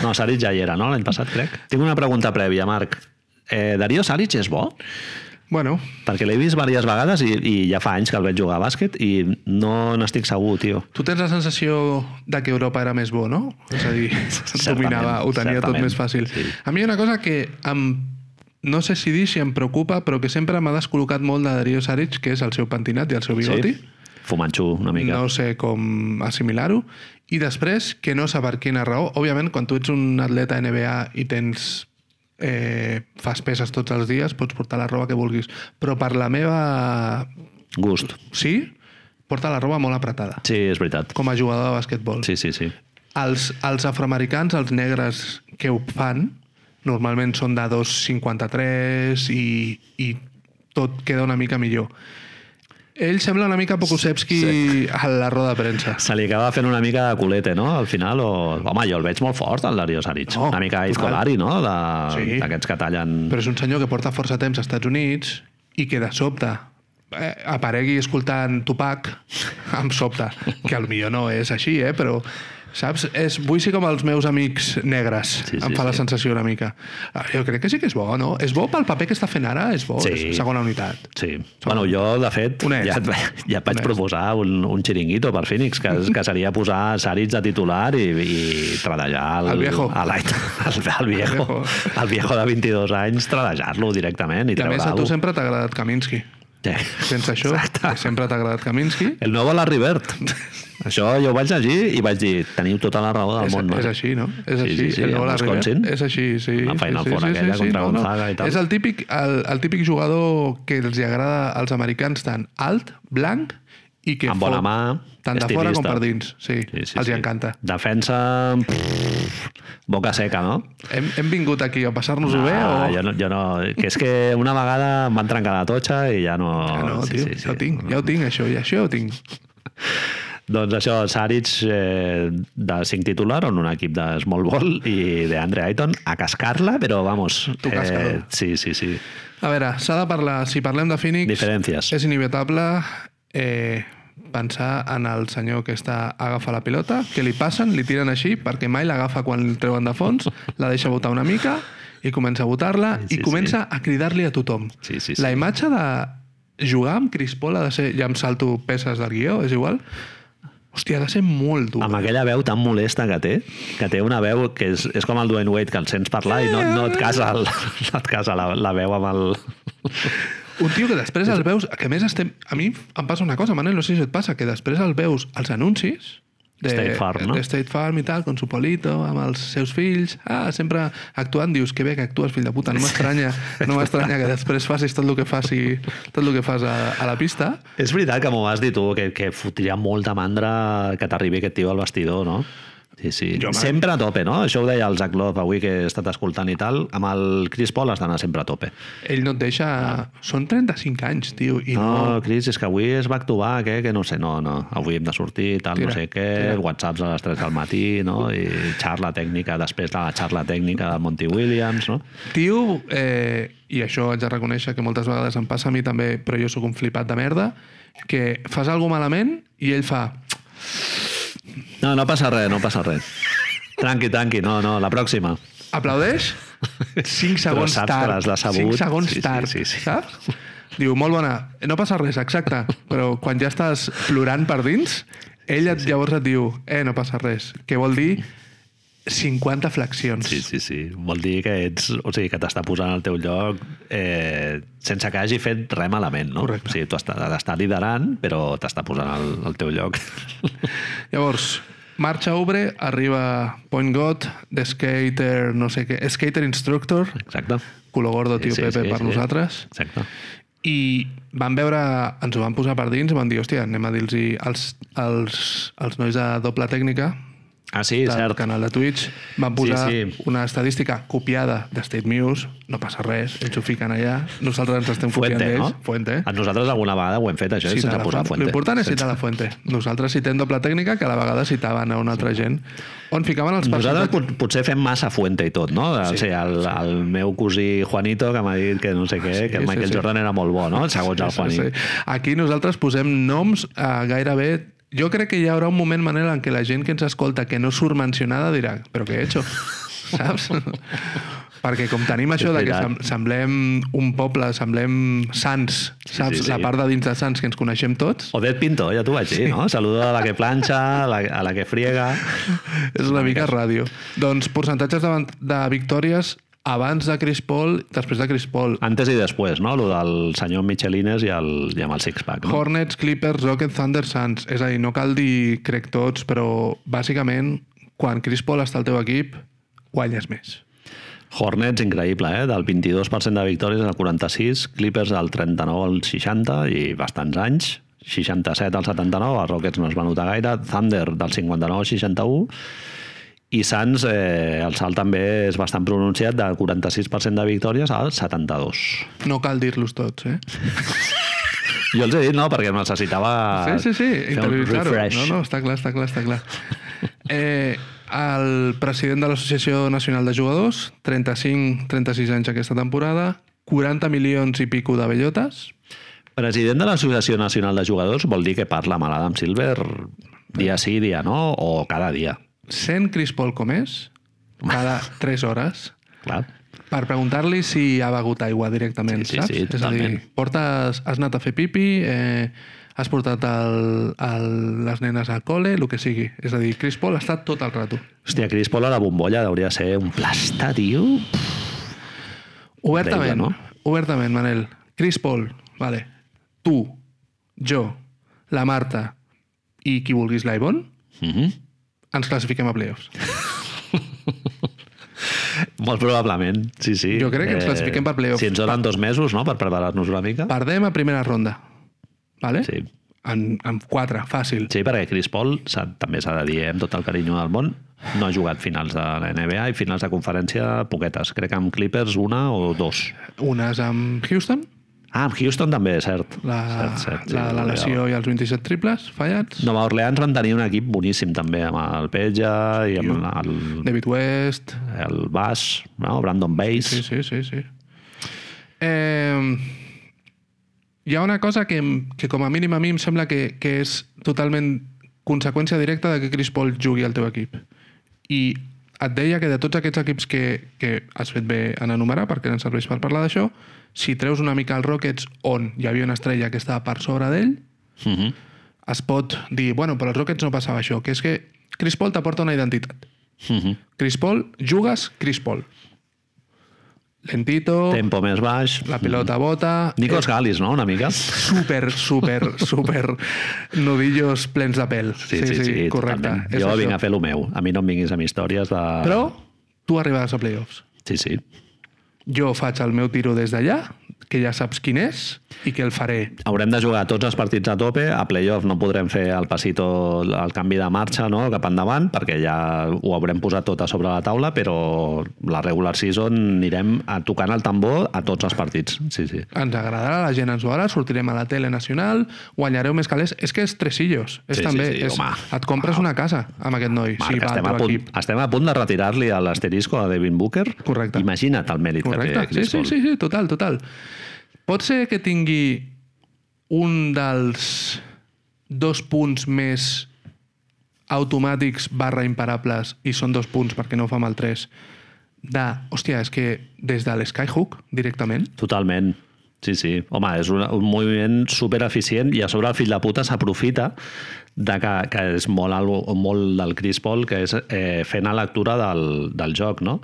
No, Saric ja hi era, no? L'any passat, crec. Tinc una pregunta prèvia, Marc. Eh, Darío Saric és bo? Bueno, Perquè l'he vist diverses vegades i, i ja fa anys que el veig jugar a bàsquet i no n'estic segur, tio. tu tens la sensació de que Europa era més bo, no? És a dir, dominava, ho tenia tot certament, més fàcil. sí. A mi hi ha una cosa que em, no sé si dir si em preocupa, però que sempre m'ha descol·locat molt de Darío Saric, que és el seu pentinat i el seu bigoti. Sí? Fumanxú, una mica. No sé com assimilar-ho. I després, que no sé per quina raó. Òbviament, quan tu ets un atleta NBA i tens eh, fas peses tots els dies, pots portar la roba que vulguis. Però per la meva... Gust. Sí, porta la roba molt apretada, Sí, és veritat. com a jugador de basquetbol. Sí, sí, sí. Els, els afroamericans, els negres que ho fan, normalment són de 2,53 i, i tot queda una mica millor. Ell sembla una mica Pokusevski sí. a la roda de premsa. Se li acaba fent una mica de culete, no? Al final, o... Home, jo el veig molt fort, el Darío Saric. No, una mica total. Iscolari, no? Sí. De- D'aquests que tallen... Però és un senyor que porta força temps als Estats Units i que de sobte eh, aparegui escoltant Tupac, em sobta. Que potser no és així, eh? però saps? És, vull ser com els meus amics negres. Sí, sí, em fa la sí. sensació una mica. Ah, Jo crec que sí que és bo, no? És bo pel paper que està fent ara? És bo? Sí. És segona unitat. Sí. Bueno, jo, de fet, ja, ja et vaig Honest. proposar un, un xiringuito per Phoenix, que, que seria posar Saric de titular i, i treballar el, El viejo. a l'any- el, el, viejo, el viejo de 22 anys, treballar-lo directament i I a més, a tu sempre t'ha agradat Kaminsky. Sí. Tens això, Exacte. sempre t'ha agradat Kaminsky. El nou Larry Bird. Això jo ho vaig llegir i vaig dir, teniu tota la raó del És, món. no? és així, no? És Sí, així. sí, sí, el amb Nola River Wisconsin. És així, sí. La Final sí, Four sí, aquella contra Gonzaga i tal. És el típic, el, el típic jugador que els agrada als americans tant alt, blanc i que Amb bona mà, tant de fora com per dins. Sí, Sí, sí, els sí. encanta. Defensa... pff, boca seca, no? Hem, hem vingut aquí a passar-nos-ho bé o... Ah, jo no, jo no... Que és que una vegada em van trencar la totxa i ja no... Ah, no, tio, ja ho tinc, ja ho tinc, això, ja, això ja ho tinc. Doncs això, Saric eh, de 5 titular en un equip de small ball i de Andre Ayton a cascar-la, però vamos... Tu cascador. sí, sí, sí. A veure, s'ha de parlar, si parlem de Phoenix... Diferències. És inevitable eh, pensar en el senyor que està agafa la pilota, que li passen, li tiren així, perquè mai l'agafa quan el treuen de fons, la deixa botar una mica i comença a botar-la Sí, i sí, comença a cridar-li a tothom. Sí, sí, sí. La imatge de jugar amb ha de ser... Ja em salto peces del guió, és igual. Hòstia, ha de ser molt dur. Amb aquella veu tan molesta que té, que té una veu que és, és com el Dwayne Wade, que el sents parlar i no, no et casa, el, no et casa la, la veu amb el... Un tio que després el veus... Que a més estem... A mi em passa una cosa, Manel, no sé si et passa, que després el veus als anuncis de State Farm, no? De State Farm i tal, con su polito, amb els seus fills... Ah, sempre actuant, dius, que bé que actues, fill de puta, no m'estranya no m'estranya que després facis tot el que faci tot el que fas a, a la pista. És veritat que m'ho vas dir tu, que, que fotria molta mandra que t'arribi aquest tio al vestidor, no? Sí, sí. Jo, sempre a tope, no? Això ho deia el Zach Love avui que he estat escoltant i tal. Amb el Chris Paul has d'anar sempre a tope. Ell no et deixa... Són 35 anys, tio, i no... No, Chris, és que avui back to back, eh? que no sé, no, no. Avui hem de sortir, tal, Tira, no sé què, tira. whatsapps a les 3 del matí, no? I xarla tècnica després de la xarla tècnica de Monty Williams, no? Tio, eh, i això haig de reconèixer que moltes vegades em passa a mi també, però jo sóc un flipat de merda, que fas alguna malament i ell fa... No, no passa res, no passa res. Tranqui, tranqui, no, no, la pròxima. aplaudeix 5 segons saps que tard. l'has decebut. 5 segons Sí, sí, tard, sí, sí. saps? Diu, molt bona, no passa res, exacte, però quan ja estàs plorant per dins, Ell et, llavors et diu, eh, no passa res. Què vol dir? 50 flexions. Sí, sí, sí. Vol dir que ets, o sigui, que t'està posant al teu lloc eh, sense que hagi fet res malament, no? Correcte. O sigui, tu està- t'està liderant, però t'està posant al, al teu lloc. Llavors, marxa Ubre, arriba Point God, The Skater, no sé què, Skater Instructor, Exacte. culo gordo, tio Pepe, per nosaltres. Exacte. I van veure, ens ho van posar per dins i van dir, hòstia, anem a dir-los als, als, als nois de doble tècnica Ah, sí, del cert. canal de Twitch, van posar Sí, sí. una estadística copiada de State Muse, no passa res, ells ho fiquen allà, nosaltres ens estem copiant Fuente, no? d'ells. Fuente. A nosaltres alguna vegada ho hem fet, això, Citar sense la posar fuente. fuente. L'important és citar la fuente. Nosaltres citem doble tècnica, que a la vegada citaven a una altra gent, on ficaven els Nosaltres pot, potser fem massa fuente i tot, no? Sí. O sigui, el, el meu cosí Juanito, que m'ha dit que no sé què, Sí, que el Michael sí. Jordan era molt bo, no? Segons el Juanito. Sí, sí. Aquí nosaltres posem noms a gairebé... Jo crec que hi haurà un moment, Manel, en què la gent que ens escolta que no surt mencionada dirà però què he hecho? Saps? Perquè com tenim això de que sem semblem un poble, semblem sants, saps? sí, sí. La part de dins de sants que ens coneixem tots. Odet Pinto, ja t'ho vaig dir, no? Saludo a la que planxa, a la, a la que friega... És una mica ràdio. Doncs percentatges de, de victòries abans de Chris Paul, després de Chris Paul. Antes i després, no? Lo del senyor Michelines i, el, i amb el six-pack, no? Hornets, Clippers, Rockets, Thunder, Suns. És a dir, no cal dir crec tots, però bàsicament quan Chris Paul està al teu equip, guanyes més. Hornets, increïble, eh? Del 22% de victòries al 46, Clippers del 39 al 60 i bastants anys. 67 al 79, els Rockets no es va notar gaire, Thunder del 59 al 61 i Suns, eh, el salt també és bastant pronunciat, del 46% de victòries al 72. No cal dir-los tots, eh? Jo els he dit, no, perquè necessitava sí, sí, sí, fer un interioritzar-ho. No, no, està clar, està clar, està clar. Eh, el president de l'Associació Nacional de Jugadors, 35-36 anys aquesta temporada, 40 milions i pico de bellotes, President de l'Associació Nacional de Jugadors vol dir que parla amb l'Adam Silver dia sí, dia no, o cada dia. Sent Chris Paul com és, cada 3 hores, Clar. per preguntar-li si ha begut aigua directament, Sí, sí, saps? sí, És a dir, portes, has anat a fer pipi, eh, has portat el, el, les nenes al col·le, el que sigui. És a dir, Chris Paul ha estat tot el rato. Hòstia, Cris Paul a la bombolla hauria de ser un plasta, tio. Obertament, no? obertament, Manel. Chris Paul, vale. Tu, jo, la Marta i qui vulguis l'Ivon, Mm -hmm. Ens classifiquem a playoffs. Molt probablement, sí, sí. Jo crec que ens classifiquem per playoffs. Si ens donen dos mesos, no?, per preparar-nos una mica. Perdem a primera ronda. Vale? Sí. En, en quatre, fàcil. Sí, perquè Chris Paul, també s'ha de dir, eh, amb tot el carinyo del món, no ha jugat finals de la NBA i finals de conferència poquetes. Crec que amb Clippers una o dos. Unes amb Houston, Ah, amb Houston també, cert. la, cert, cert, sí, la, la lesió i els 27 triples fallats. Nova Orleans van tenir un equip boníssim també, amb el Peja i amb el, David West. el Bass, no? Brandon Bass. Sí, sí, sí, sí. Eh, hi ha una cosa que, que com a mínim a mi em sembla que, que és totalment conseqüència directa de que Chris Paul jugui al teu equip. I et deia que de tots aquests equips que, que has fet bé en enumerar, perquè ens serveix per parlar d'això, si treus una mica els Rockets on hi havia una estrella que estava per sobre d'ell, Uh -huh. es pot dir, bueno, però als Rockets no passava això, que és que Chris Paul t'aporta una identitat. Uh -huh. Chris Paul, jugues Chris Paul. Lentito, Tempo més baix. la pilota bota... Nikos Galis, no?, una mica. super, super, super nudillos plens de pèl. Sí, sí, sí, correcte. totalment. És Jo vinc a fer el meu. A mi no em vinguis amb històries de... Però tu arribaràs a playoffs. Sí, sí. Jo faig el meu tiro des d'allà, que ja saps quin és, i que el faré. Haurem de jugar tots els partits a tope. A playoff no podrem fer el passito, el canvi de marxa no? cap endavant, perquè ja ho haurem posat tot a sobre la taula, però la regular season anirem a tocant el tambor a tots els partits. Sí, sí. Ens agradarà, la gent ens veurà, sortirem a la tele nacional, guanyareu més calés. És que és tresillos. És Sí, sí, també, sí, és, home. et compres una casa amb aquest noi, Marc, si va estem, a punt, equip. estem a punt de retirar-li l'asterisco a Devin Booker. Correcte. Imagina't el mèrit Correcte. que té Sí, sí, sí, sí, total, total. Pot ser que tingui un dels dos punts més automàtics barra imparables i són dos punts perquè no fa mal tres de, hòstia, és que des de l'Skyhook directament Totalment. Sí, sí. Home, és un, un moviment super eficient i a sobre el fill de puta s'aprofita de que, que és molt, algo- molt del Chris Paul, que és eh, fent la lectura del, del joc, no?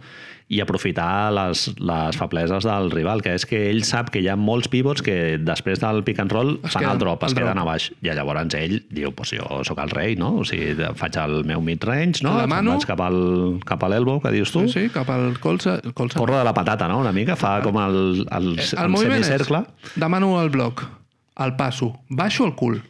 I aprofitar les, les febleses del rival, que és que ell sap que hi ha molts pivots que després del pick and roll Es fan queden el drop, es al queden drop. a baix. I llavors ell diu, pues jo sóc el rei, no? O sigui, faig el meu mid-range, no? Demano- Vaig cap al, cap a l'elbow, que dius tu. Sí, sí, cap al colze. El colze. Corre de la patata, no? Una mica, fa com el, el, Eh, el, el semicercle. és, demano el bloc, el passo, baixo el cul,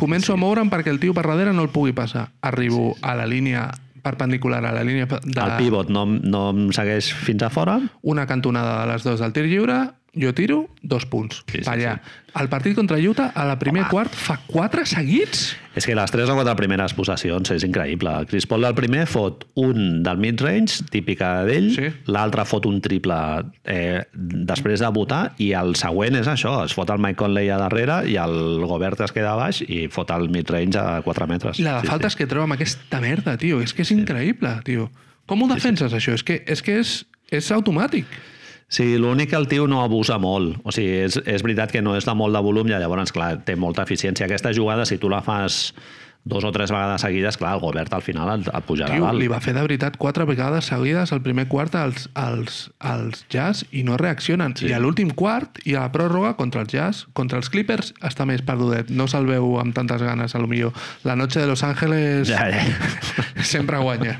començo sí. a moure'm perquè el tio per darrere no el pugui passar. Arribo a la línia perpendicular a la línia de El pivot no, no em segueix fins a fora. una cantonada de les dos del tir lliure, jo tiro, dos punts. Sí, sí, allà. El partit contra Utah, a la primer quart, fa quatre seguits? És que les tres o quatre primeres possessions és increïble. El Chris Paul del primer fot un del mid-range, típica d'ell, Sí. l'altre fot un triple eh, després de votar, i el següent és això, es fot el Mike Conley a darrere i el Gobert es queda baix i fot el mid-range a 4 metres. La de faltes que treu amb aquesta merda, tio. És que és increïble, tio. Com ho defenses, això? És que és, que és, és automàtic. Sí, l'únic que el tio no abusa molt. O sigui, és, és veritat que no és de molt de volum i llavors, clar, té molta eficiència. Aquesta jugada, si tu la fas dos o tres vegades seguides, clar, el Gobert al final et, et pujarà Tio, dalt. li va fer de veritat quatre vegades seguides al primer quart als, als, als Jazz i no reaccionen. Sí. I a l'últim quart i a la pròrroga contra els Jazz, contra els Clippers, està més perdudet. No se'l veu amb tantes ganes, a lo millor. La noche de Los Ángeles Ja, ja. sempre guanya.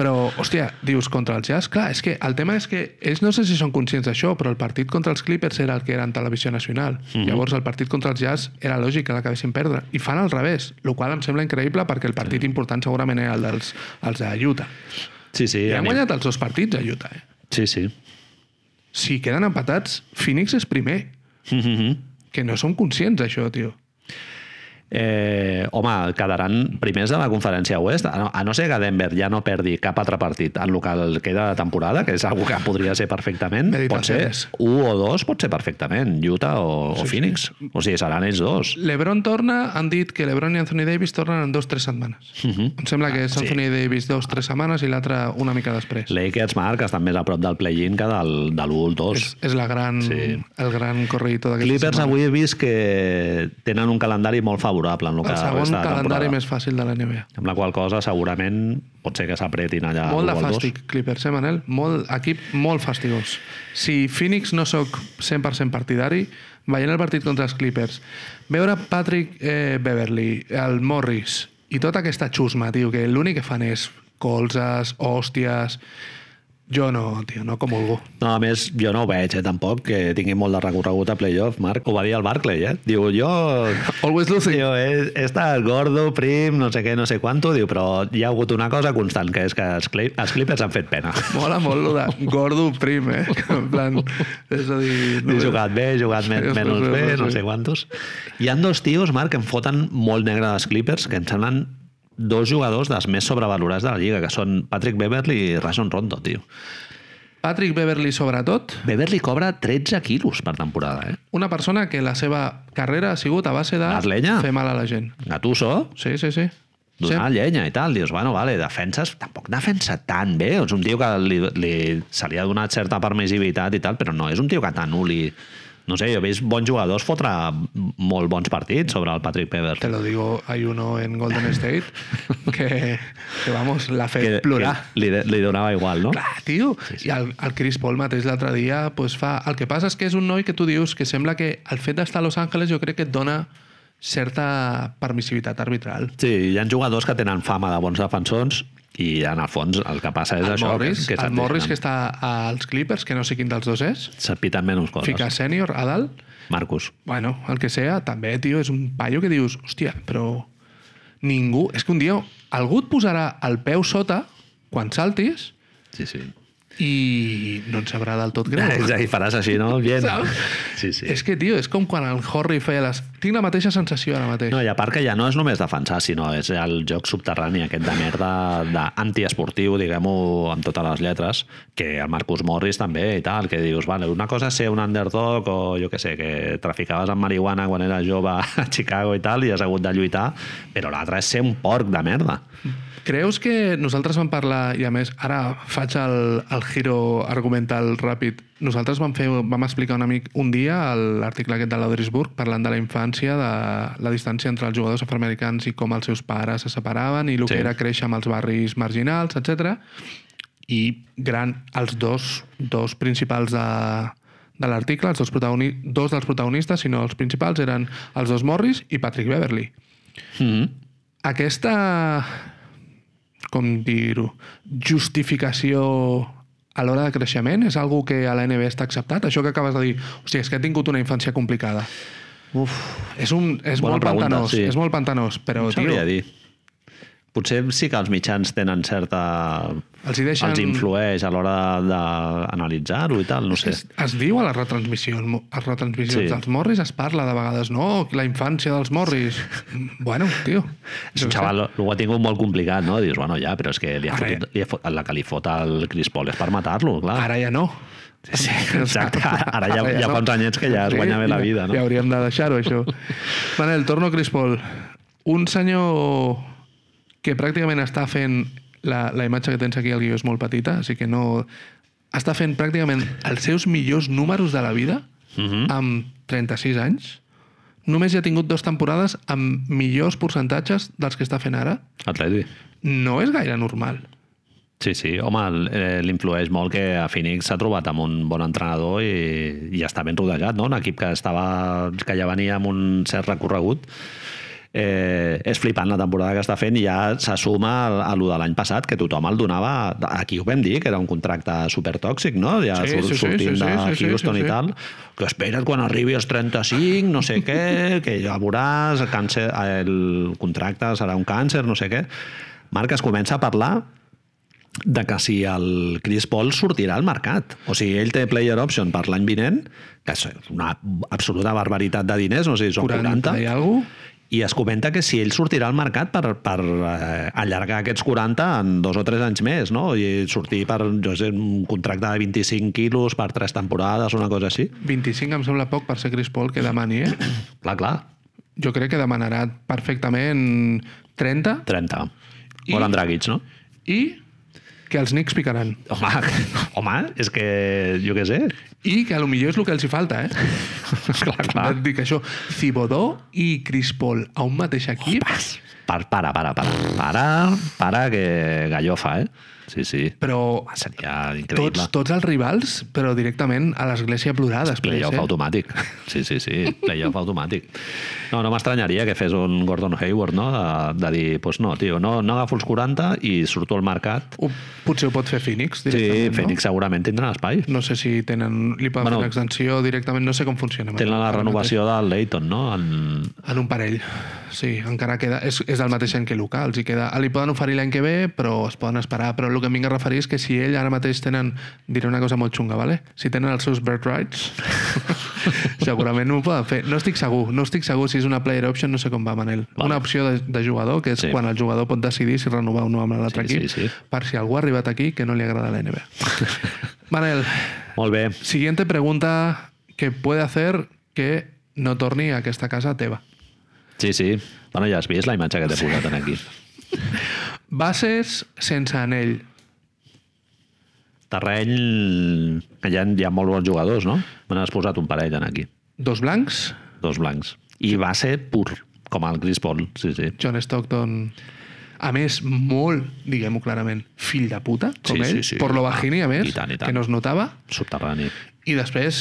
Però, hòstia, dius contra els Jazz? Clar, és que el tema és que ells no sé si són conscients d'això, però el partit contra els Clippers era el que era en televisió nacional. Mm -hmm. Llavors el partit contra els Jazz era lògic que l'acabessin perdre. I fan al revés, el qual em sembla increïble perquè el partit important segurament era el dels els de Utah. Sí, sí. I han guanyat els dos partits a Utah. Eh? Sí, sí. Si queden empatats, Phoenix és primer. Mhm. Que no som conscients d'això, tio. Eh, home, quedaran primers de la conferència oest, a no, a no ser que Denver ja no perdi cap altre partit en el que queda de temporada, que és una que podria ser perfectament, pot ser un o dos, pot ser perfectament, Utah o, o Phoenix. O sigui, seran ells dos. LeBron torna, han dit que LeBron i Anthony Davis tornen en dos o tres setmanes. Mhm. Em sembla que és sí. Anthony Davis dos o tres setmanes i l'altre una mica després. Lakers, Marc, estan més a prop del play-in que del, de l'1 2. És, és la gran, Sí. sí. el gran corredito d'aquesta Clippers setmana. avui he vist que tenen un calendari molt favorable en el que El segon resta de calendari més fàcil de la NBA. Amb la qual cosa segurament pot ser que s'apretin allà molt de l'1 al 2. fàstic, Clippers, eh, Manel? Molt, equip molt fastigós. Si Phoenix no sóc 100% partidari, veient el partit contra els Clippers, veure Patrick eh, Beverly, el Morris i tota aquesta xusma, tio, que l'únic que fan és colzes, hòsties... Jo no, tio, no comulgo. No, a més, jo no ho veig, eh, tampoc, que tingui molt de recorregut a playoff. Marc, ho va dir el Barclay, eh? Diu, jo... Always losing. Diu, he, he estat gordo, prim, no sé què, no sé quanto, diu, però hi ha hagut una cosa constant, que és que els, Cli els Clippers han fet pena. Mola molt lo de gordo prim, eh? En plan, és a dir... He jugat bé, he jugat men menys bé, no sé quantos. Hi han dos tios, Marc, que em foten molt negre dels Clippers, que em semblen dos jugadors dels més sobrevalorats de la Lliga, que són Patrick Beverly i Rajon Rondo, tio. Patrick Beverly, sobretot, Beverly cobra 13 quilos per temporada, eh? una persona que la seva carrera ha sigut a base de fer mal a la gent. Gatuso, Sí, sí, sí. donar llenya i tal. Dius, bueno, vale, defenses, tampoc defensa tan bé. És un tio que li, li, se li ha donat certa permissivitat i tal, però no és un tio que t'anuli... No sé, jo he vist bons jugadors fotre molt bons partits sobre el Patrick Beverly. Te lo digo, hay uno en Golden State que, que vamos, l'ha fet que, plorar. que li, li donava igual, no? Clar, tio. Sí, sí. I el, el Chris Paul mateix l'altre dia pues, fa... El que passa és que és un noi que tu dius que sembla que el fet d'estar a Los Angeles jo crec que et dona certa permissivitat arbitral. Sí, hi ha jugadors que tenen fama de bons defensors i en el fons el que passa és El això. Morris, que, que el Morris que està als Clippers, que no sé quin dels dos és, S'apiten menys coses. fica sènior a dalt, Marcus. bueno, el que sea, també, tio, és un paio que dius, hòstia, però ningú... És que un dia algú et posarà el peu sota quan saltis Sí, sí. I no et sabrà del tot greu. I faràs així, no? Bien. Saps? Sí, sí. És que, tio, és com quan el Horry feia les... Tinc la mateixa sensació ara mateix. No, i a part que ja no és només defensar, sinó és el joc subterrani aquest de merda d'antiesportiu, diguem-ho amb totes les lletres, que el Marcus Morris també i tal, que dius, vale, una cosa és ser un underdog o jo que sé, que traficaves amb marihuana quan eres jove a Chicago i tal i has hagut de lluitar, però l'altre és ser un porc de merda. Creus que nosaltres vam parlar, i a més, ara faig el, el giro argumental ràpid. Nosaltres vam, fer, vam explicar un amic un dia l'article aquest de l'Odrisburg parlant de la infància, de la distància entre els jugadors afroamericans i com els seus pares se separaven i el Sí. que era créixer amb els barris marginals, etc. I gran, els dos, dos principals de, de l'article, els dos, protagoni dos dels protagonistes, sinó els principals, eren els dos Morris i Patrick Beverly. Mm -hmm. Aquesta, com dir-ho, justificació a l'hora de creixement és algo que a la NBA està acceptat? Això que acabes de dir, hòstia, és que he tingut una infància complicada. Uf, És, un, és Bona molt pregunta, pantanós, sí. és molt pantanós, però, no tio, dir. Potser sí que els mitjans tenen certa... els hi deixen... Els influeix a l'hora d'analitzar-ho i tal, no sé. Es, es diu a les retransmissions, a les retransmissions Sí. dels Morris, es parla de vegades, no, la infància dels Morris. bueno, tio. És un xaval, ho ha tingut molt complicat, no? Dius, bueno, ja, però és que li ha Ara fotit, li ha fot, la que li fot al Chris Paul és per matar-lo, clar. Ara ja no. Sí, exacte. Ara ja, ja fa uns anyets que ja es guanya bé la ja- vida, no? Ja hauríem de deixar-ho, això. Manel, torno a Chris Paul. Un senyor que pràcticament està fent... La, la imatge que tens aquí al guió és molt petita, així que no... Està fent pràcticament els seus millors números de la vida Mhm. amb 36 anys. Només ja ha tingut dues temporades amb millors percentatges dels que està fent ara. Atleti. No és gaire normal. Sí, sí, home, eh, l'influeix molt que a Phoenix s'ha trobat amb un bon entrenador i, i està ben rodejat, no? Un equip que, estava, que ja venia amb un cert recorregut. Eh, és flipant la temporada que està fent i ja se suma a, a lo de l'any passat, que tothom el donava... Aquí ho vam dir, que era un contracte supertòxic, no? Ja Sí, sí, sortint sí, sí, de sí, sí, Houston sí, i sí. tal, que espera't quan arribi als 35, no sé què, que ja veuràs, el, càncer, el contracte serà un càncer, no sé què. Marc, es comença a parlar de que si el Chris Paul sortirà al mercat. O sigui, ell té player option per l'any vinent, que és una absoluta barbaritat de diners, no sé si són 40, 40 i alguna cosa. I es comenta que si ell sortirà al mercat per, per eh, allargar aquests 40 en dos o tres anys més, no? I sortir per, jo sé, un contracte de 25 quilos per tres temporades, una cosa així. 25 em sembla poc per ser Chris Paul que demani, eh? Clar, clar, Jo crec que demanarà perfectament 30 30. I- Dragic, no? i que els Knicks picaran. Home, home, és que jo què sé. I que a lo millor és el que els hi falta, eh? clar, clar. Et dic això, Cibodó i Chris Paul a un mateix equip, Para, para, para, para, para, para, que gallofa, eh? Sí, sí. però Seria increïble. tots, tots els rivals, però directament a l'església plorar després, Playoff eh? automàtic. Sí, sí, sí, playoff automàtic. No, no m'estranyaria que fes un Gordon Hayward, no? De, de dir, pues no, tio, no, no agafo els 40 i surto al mercat. Ho, potser ho pot fer Phoenix Sí, directament, Phoenix segurament tindrà espai. no? No sé si tenen, li poden Bueno, fer l'extensió directament, no sé com funciona. Tenen la renovació del Leighton, no? En... En un parell, sí, encara queda... És, és del mateix any que Luca, els hi queda... Li poden oferir l'any que ve, però es poden esperar. Però el que em vinc a referir és que si ell ara mateix tenen... Diré una cosa molt xunga, ¿vale? Si tenen els seus bird rights, segurament no ho poden fer. No estic segur, no estic segur si és una player option, no sé com va, Manel. Vale. Una opció de, de jugador, que és Sí. quan el jugador pot decidir si renovar o no amb l'altre Sí, equip, sí, sí. per si algú ha arribat aquí que no li agrada la NBA. Manel, Molt bé. siguiente pregunta que puede hacer que no torni a aquesta casa teva. Sí, sí. Bueno, ja has vist la imatge que t'he posat en aquí. Bases sense anell. Terreny que hi ha, hi ha molt bons jugadors, no? Me n'has posat un parell en aquí. Dos blancs, Dos blancs. I va ser pur, com el Chris Paul. Sí, sí. John Stockton... A més, molt, diguem-ho clarament, fill de puta, com Sí, ell, sí, sí. por lo bajini, a més, I tant, i tant. que no es notava. Subterrani. I després,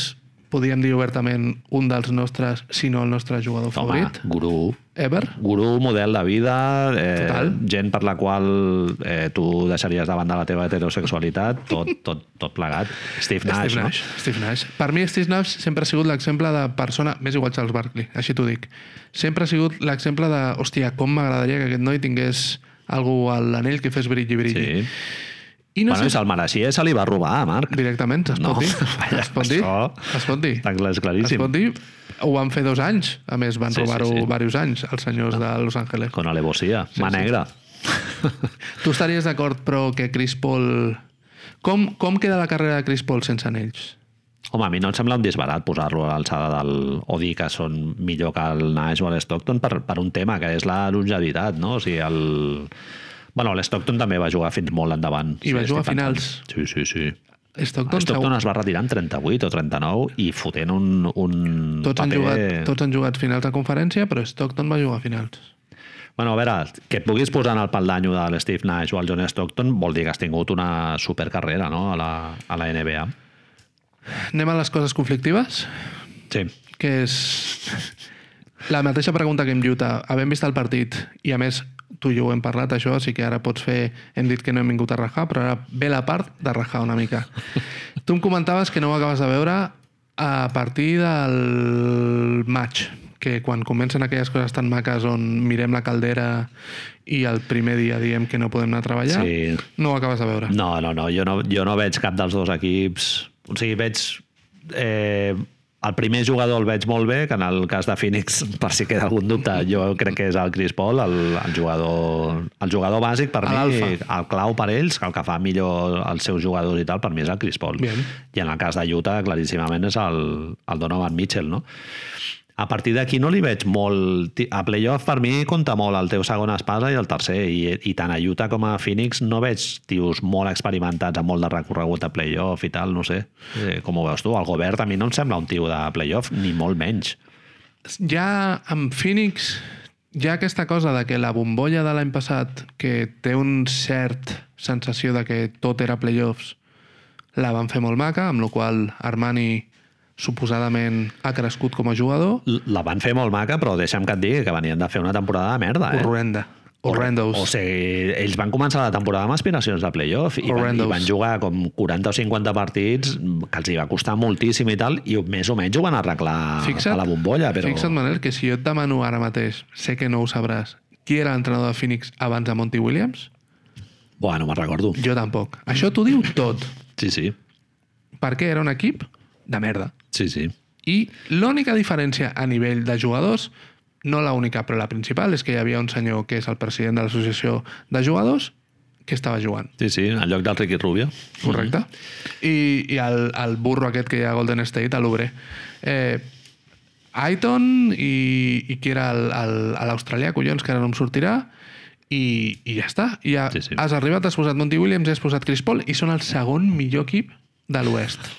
podríem dir obertament, un dels nostres, si no el nostre jugador Home, favorit, gurú. ever. Gurú, model de vida, eh, Total. gent per la qual eh, tu deixaries de banda la teva heterosexualitat, tot, tot, tot plegat. Steve Nash, Steve Nash, no? Steve Nash. Per mi, Steve Nash sempre ha sigut l'exemple de persona... Més igual Charles Barkley, així t'ho dic. Sempre ha sigut l'exemple de, hòstia, com m'agradaria que aquest noi tingués algú a l'anell que fes brilli, brilli. Sí. I no bueno, sé se'l mereixia i se li va robar, Marc. directament, es No, pot dir? vaja, es pot dir? això Es pot dir? Està clar, és Es claríssim. pot dir? Ho van fer dos anys. A més, van Sí, sí, robar-ho sí. diversos anys, els senyors de Los Angeles. Con alevosía. Sí, Mà sí. negra. Tu estaries d'acord, però, que Chris Paul... Com, com queda la carrera de Chris Paul sense anells? Home, a mi no em sembla un disbarat posar-lo a l'alçada del... o dir que són millor que el Nash o l'Stockton per, per un tema que és la longevitat, no? O sigui, el... Bueno, l'Stockton també va jugar fins molt endavant. I va estic jugar a pensant. finals. Sí, sí, sí. Stockton, Stockton es va retirar en 38 o 39 i fotent un, un tots, han paper... jugat, tots han jugat finals de conferència, però Stockton va jugar finals. Bueno, a veure, que et puguis posar en el pal d'anyo de l'Steve Nash o el John Stockton vol dir que has tingut una supercarrera no? a, la, a la NBA. Anem a les coses conflictives, Sí. que és la mateixa pregunta que amb Utah. Havent vist el partit, i a més tu i jo ho hem parlat, això, així que ara pots fer... Hem dit que no hem vingut a rajar, però ara ve la part de rajar una mica. tu em comentaves que no ho acabes de veure a partir del maig, que quan comencen aquelles coses tan maques on mirem la caldera i el primer dia diem que no podem anar a treballar, Sí. no ho acabes de veure. No, no, no, jo no, jo no veig cap dels dos equips. O sigui, veig... Eh, el primer jugador el veig molt bé, que en el cas de Phoenix, per si queda algun dubte, jo crec que és el Chris Paul, el, el, jugador, el jugador bàsic per mi, el clau per ells, el que fa millor els seus jugadors i tal, per mi és el Chris Paul. Bien. I en el cas de Utah, claríssimament és el, el Donovan Mitchell, no? A partir d'aquí no li veig molt... A playoff, per mi, compta molt el teu segon espasa i el tercer. I, I tant a Utah com a Phoenix no veig tios molt experimentats amb molt de recorregut a playoff i tal, no sé. Eh, com ho veus tu? El Gobert a mi no em sembla un tio de playoff, ni molt menys. ja amb Phoenix hi ha aquesta cosa de que la bombolla de l'any passat, que té un cert sensació de que tot era playoffs, la van fer molt maca, amb la qual Armani suposadament ha crescut com a jugador. La van fer molt maca, però deixa'm que et digui que venien de fer una temporada de merda, eh? Horrenda. Horrendos. O sigui, ells van començar la temporada amb aspiracions de playoff i van, i van jugar com 40 o 50 partits que els hi va costar moltíssim i tal, i més o menys ho van arreglar Fixa't, a la bombolla, però... fixa't, Manel, que si jo et demano ara mateix, sé que no ho sabràs, qui era l'entrenador de Phoenix abans de Monty Williams? Buah, no me'n recordo. Jo tampoc. Això t'ho diu tot. Sí, sí. Perquè era un equip de merda. Sí, sí. I l'única diferència a nivell de jugadors, no la única, però la principal, és que hi havia un senyor que és el president de l'associació de jugadors que estava jugant. Sí, sí, en lloc del Ricky Rubio. Correcte. I, i el, el burro aquest que hi ha a Golden State, a l'obrer. Eh, Aiton i, i qui era l'australià, collons, que ara no em sortirà, i, i ja està. I ja Sí, sí. has arribat, has posat Monty Williams has posat Chris Paul i són el segon millor equip de l'oest.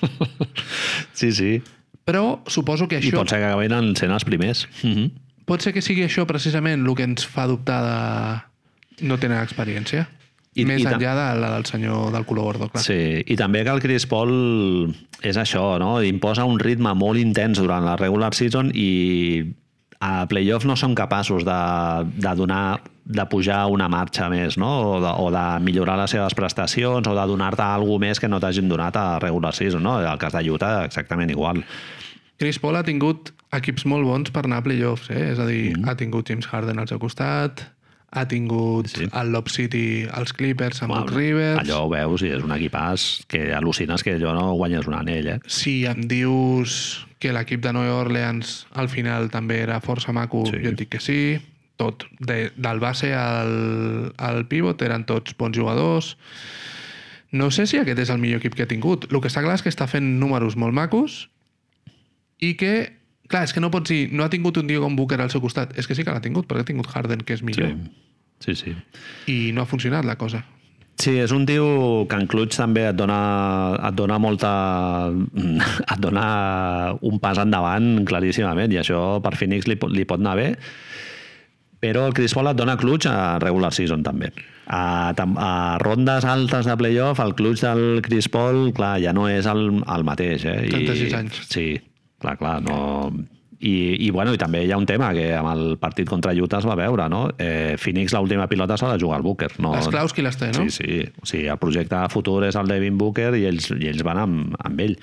Sí, sí. Però suposo que I això... pot ser que acabin sent els primers. Mm -hmm. Pot ser que sigui això precisament el que ens fa dubtar de no tenir experiència. I- I, Més i enllà de la del senyor del color gordo, clar. Sí, i també que el Chris Paul és això, no? imposa un ritme molt intens durant la regular season i a playoff no són capaços de, de donar de pujar una marxa més, no? O de, o de millorar les seves prestacions o de donar-te alguna més que no t'hagin donat a regular season, no? El cas de Utah exactament igual. Chris Paul ha tingut equips molt bons per anar a playoffs, eh? És a dir, mm. ha tingut James Harden al seu costat, ha tingut Sí. el Lob City als Clippers amb els Rivers... Allò ho veus i és un equipàs que al·lucines que allò no guanyes un anell, eh? Si em dius que l'equip de New Orleans al final també era força maco, sí. jo et dic que sí. Tot, de, del base al, al pivot eren tots bons jugadors. No sé si aquest és el millor equip que ha tingut. El que està clar és que està fent números molt macos i que, clar, és que no pots dir no ha tingut un Diego Booker al seu costat. És que sí que l'ha tingut, perquè ha tingut Harden, que és millor. Sí, sí. I no ha funcionat la cosa. Sí, és un tio que en clutch també et dona, et dona molta... et dona un pas endavant claríssimament i això per Phoenix li, pot- li pot anar bé però el Chris Paul et dona clutch a regular season també. A, a rondes altes de playoff el clutch del Chris Paul clar, ja no és el, el mateix eh? 36 anys. Sí, clar, clar no... I, i, bueno, I també hi ha un tema que amb el partit contra Utah es va veure, no? Eh, Phoenix l'última pilota s'ha de jugar al Booker. No, Les claus qui les té, no? Sí, sí. O sigui, el projecte futur és el Devin Booker i ells, i ells van amb, amb ell.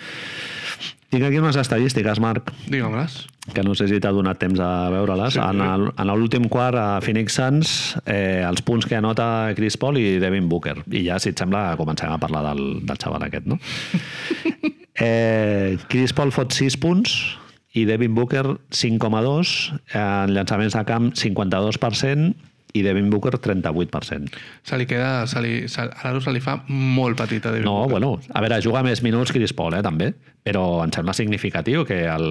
Tinc aquí unes estadístiques, Marc, Digue'm-les. que no sé si t'ha donat temps a veure-les. Sí. En el- en l'últim quart a Phoenix Suns, eh, els punts que anota Chris Paul i Devin Booker. I ja, si et sembla, comencem a parlar del, del xaval aquest, no? eh, Chris Paul fot 6 punts i Devin Booker 5,2, en llançaments de camp 52% i Devin Booker 38%. Se li queda... Se li, se, a l'Aro se li fa molt petita. David No, Booker. bueno, a veure, juga més minuts Chris Paul, eh, també, però em sembla significatiu que el,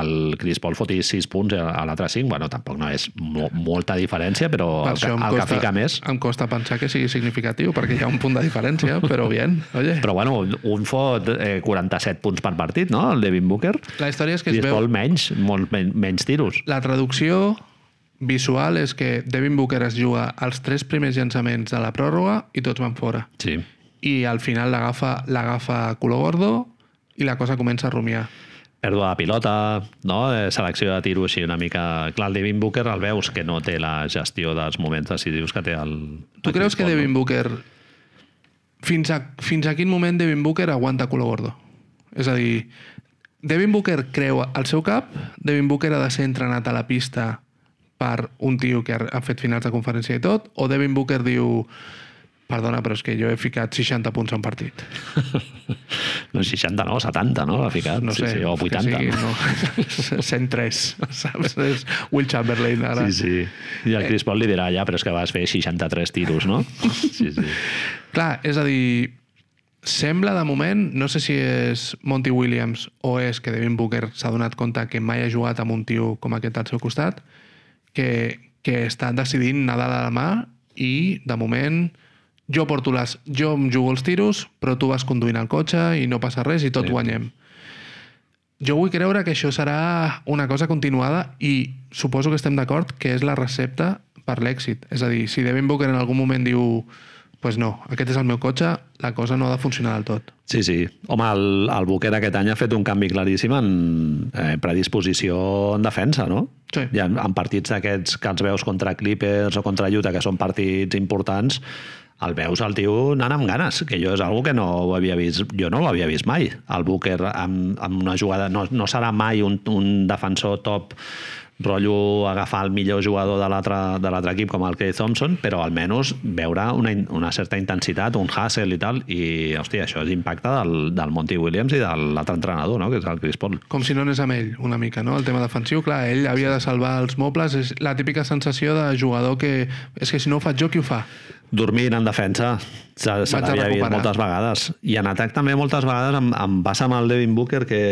el Chris Paul foti 6 punts i a l'altre 5, bueno, tampoc no és mo molta diferència, però Per el, que, el que fica més... em costa pensar que sigui significatiu, perquè hi ha un punt de diferència, però bien, oye. Però bueno, un fot eh, 47 punts per partit, no? El Devin Booker. La història és que es Chris veu... Paul menys, molt men menys tiros. La traducció visual és que Devin Booker es juga els tres primers llançaments de la pròrroga i tots van fora. Sí. I al final l'agafa color gordo i la cosa comença a rumiar. Pèrdua de pilota, no? Eh, selecció de tiro així una mica... Clar, el Devin Booker el veus que no té la gestió dels moments decisius que té el... Tu creus que Devin Booker... Fins a, fins a quin moment Devin Booker aguanta color gordo? És a dir, Devin Booker creu al seu cap, Devin Booker ha de ser entrenat a la pista per un tio que ha fet finals de conferència i tot, o Devin Booker diu perdona, però és que jo he ficat 60 punts en partit. No, 60, no, 70, no? L'ha ficat, No sí, sé, sí, o que 80. sigui, no? no. 103, saps? És Will Chamberlain ara. Sí, sí. I el Chris Paul li dirà, ja, però és que vas fer 63 tiros, no? Sí, sí. Clar, és a dir, sembla de moment, no sé si és Monty Williams o és que Devin Booker s'ha donat compte que mai ha jugat amb un tio com aquest al seu costat, que, que està decidint nedar de la mà i, de moment, jo porto les... Jo em jugo els tiros, però tu vas conduint el cotxe i no passa res i tot Sí. guanyem. Jo vull creure que això serà una cosa continuada i suposo que estem d'acord que és la recepta per l'èxit. És a dir, si Devin Booker en algun moment diu pues no, aquest és el meu cotxe, la cosa no ha de funcionar del tot. Sí, sí. Home, el, el Booker aquest any ha fet un canvi claríssim en eh, predisposició en defensa, no? Sí. I en, en partits d'aquests que els veus contra Clippers o contra Utah, que són partits importants, el veus el tio anant amb ganes, que jo és algo que no ho havia vist, jo no ho havia vist mai. El Booker amb, amb una jugada, no, no serà mai un, un defensor top rotllo agafar el millor jugador de l'altre equip com el Clay Thompson, però almenys veure una, una certa intensitat, un hustle i tal, i hòstia, això és impacte del, del Monty Williams i de l'altre entrenador, no? que és el Chris Paul. Com si no anés amb ell, una mica, no? El tema defensiu, clar, ell havia de salvar els mobles, és la típica sensació de jugador que és que si no ho faig jo, qui ho fa? Dormint en defensa, se, se l'havia vist moltes vegades. I en atac també moltes vegades em, em passa amb el Devin Booker que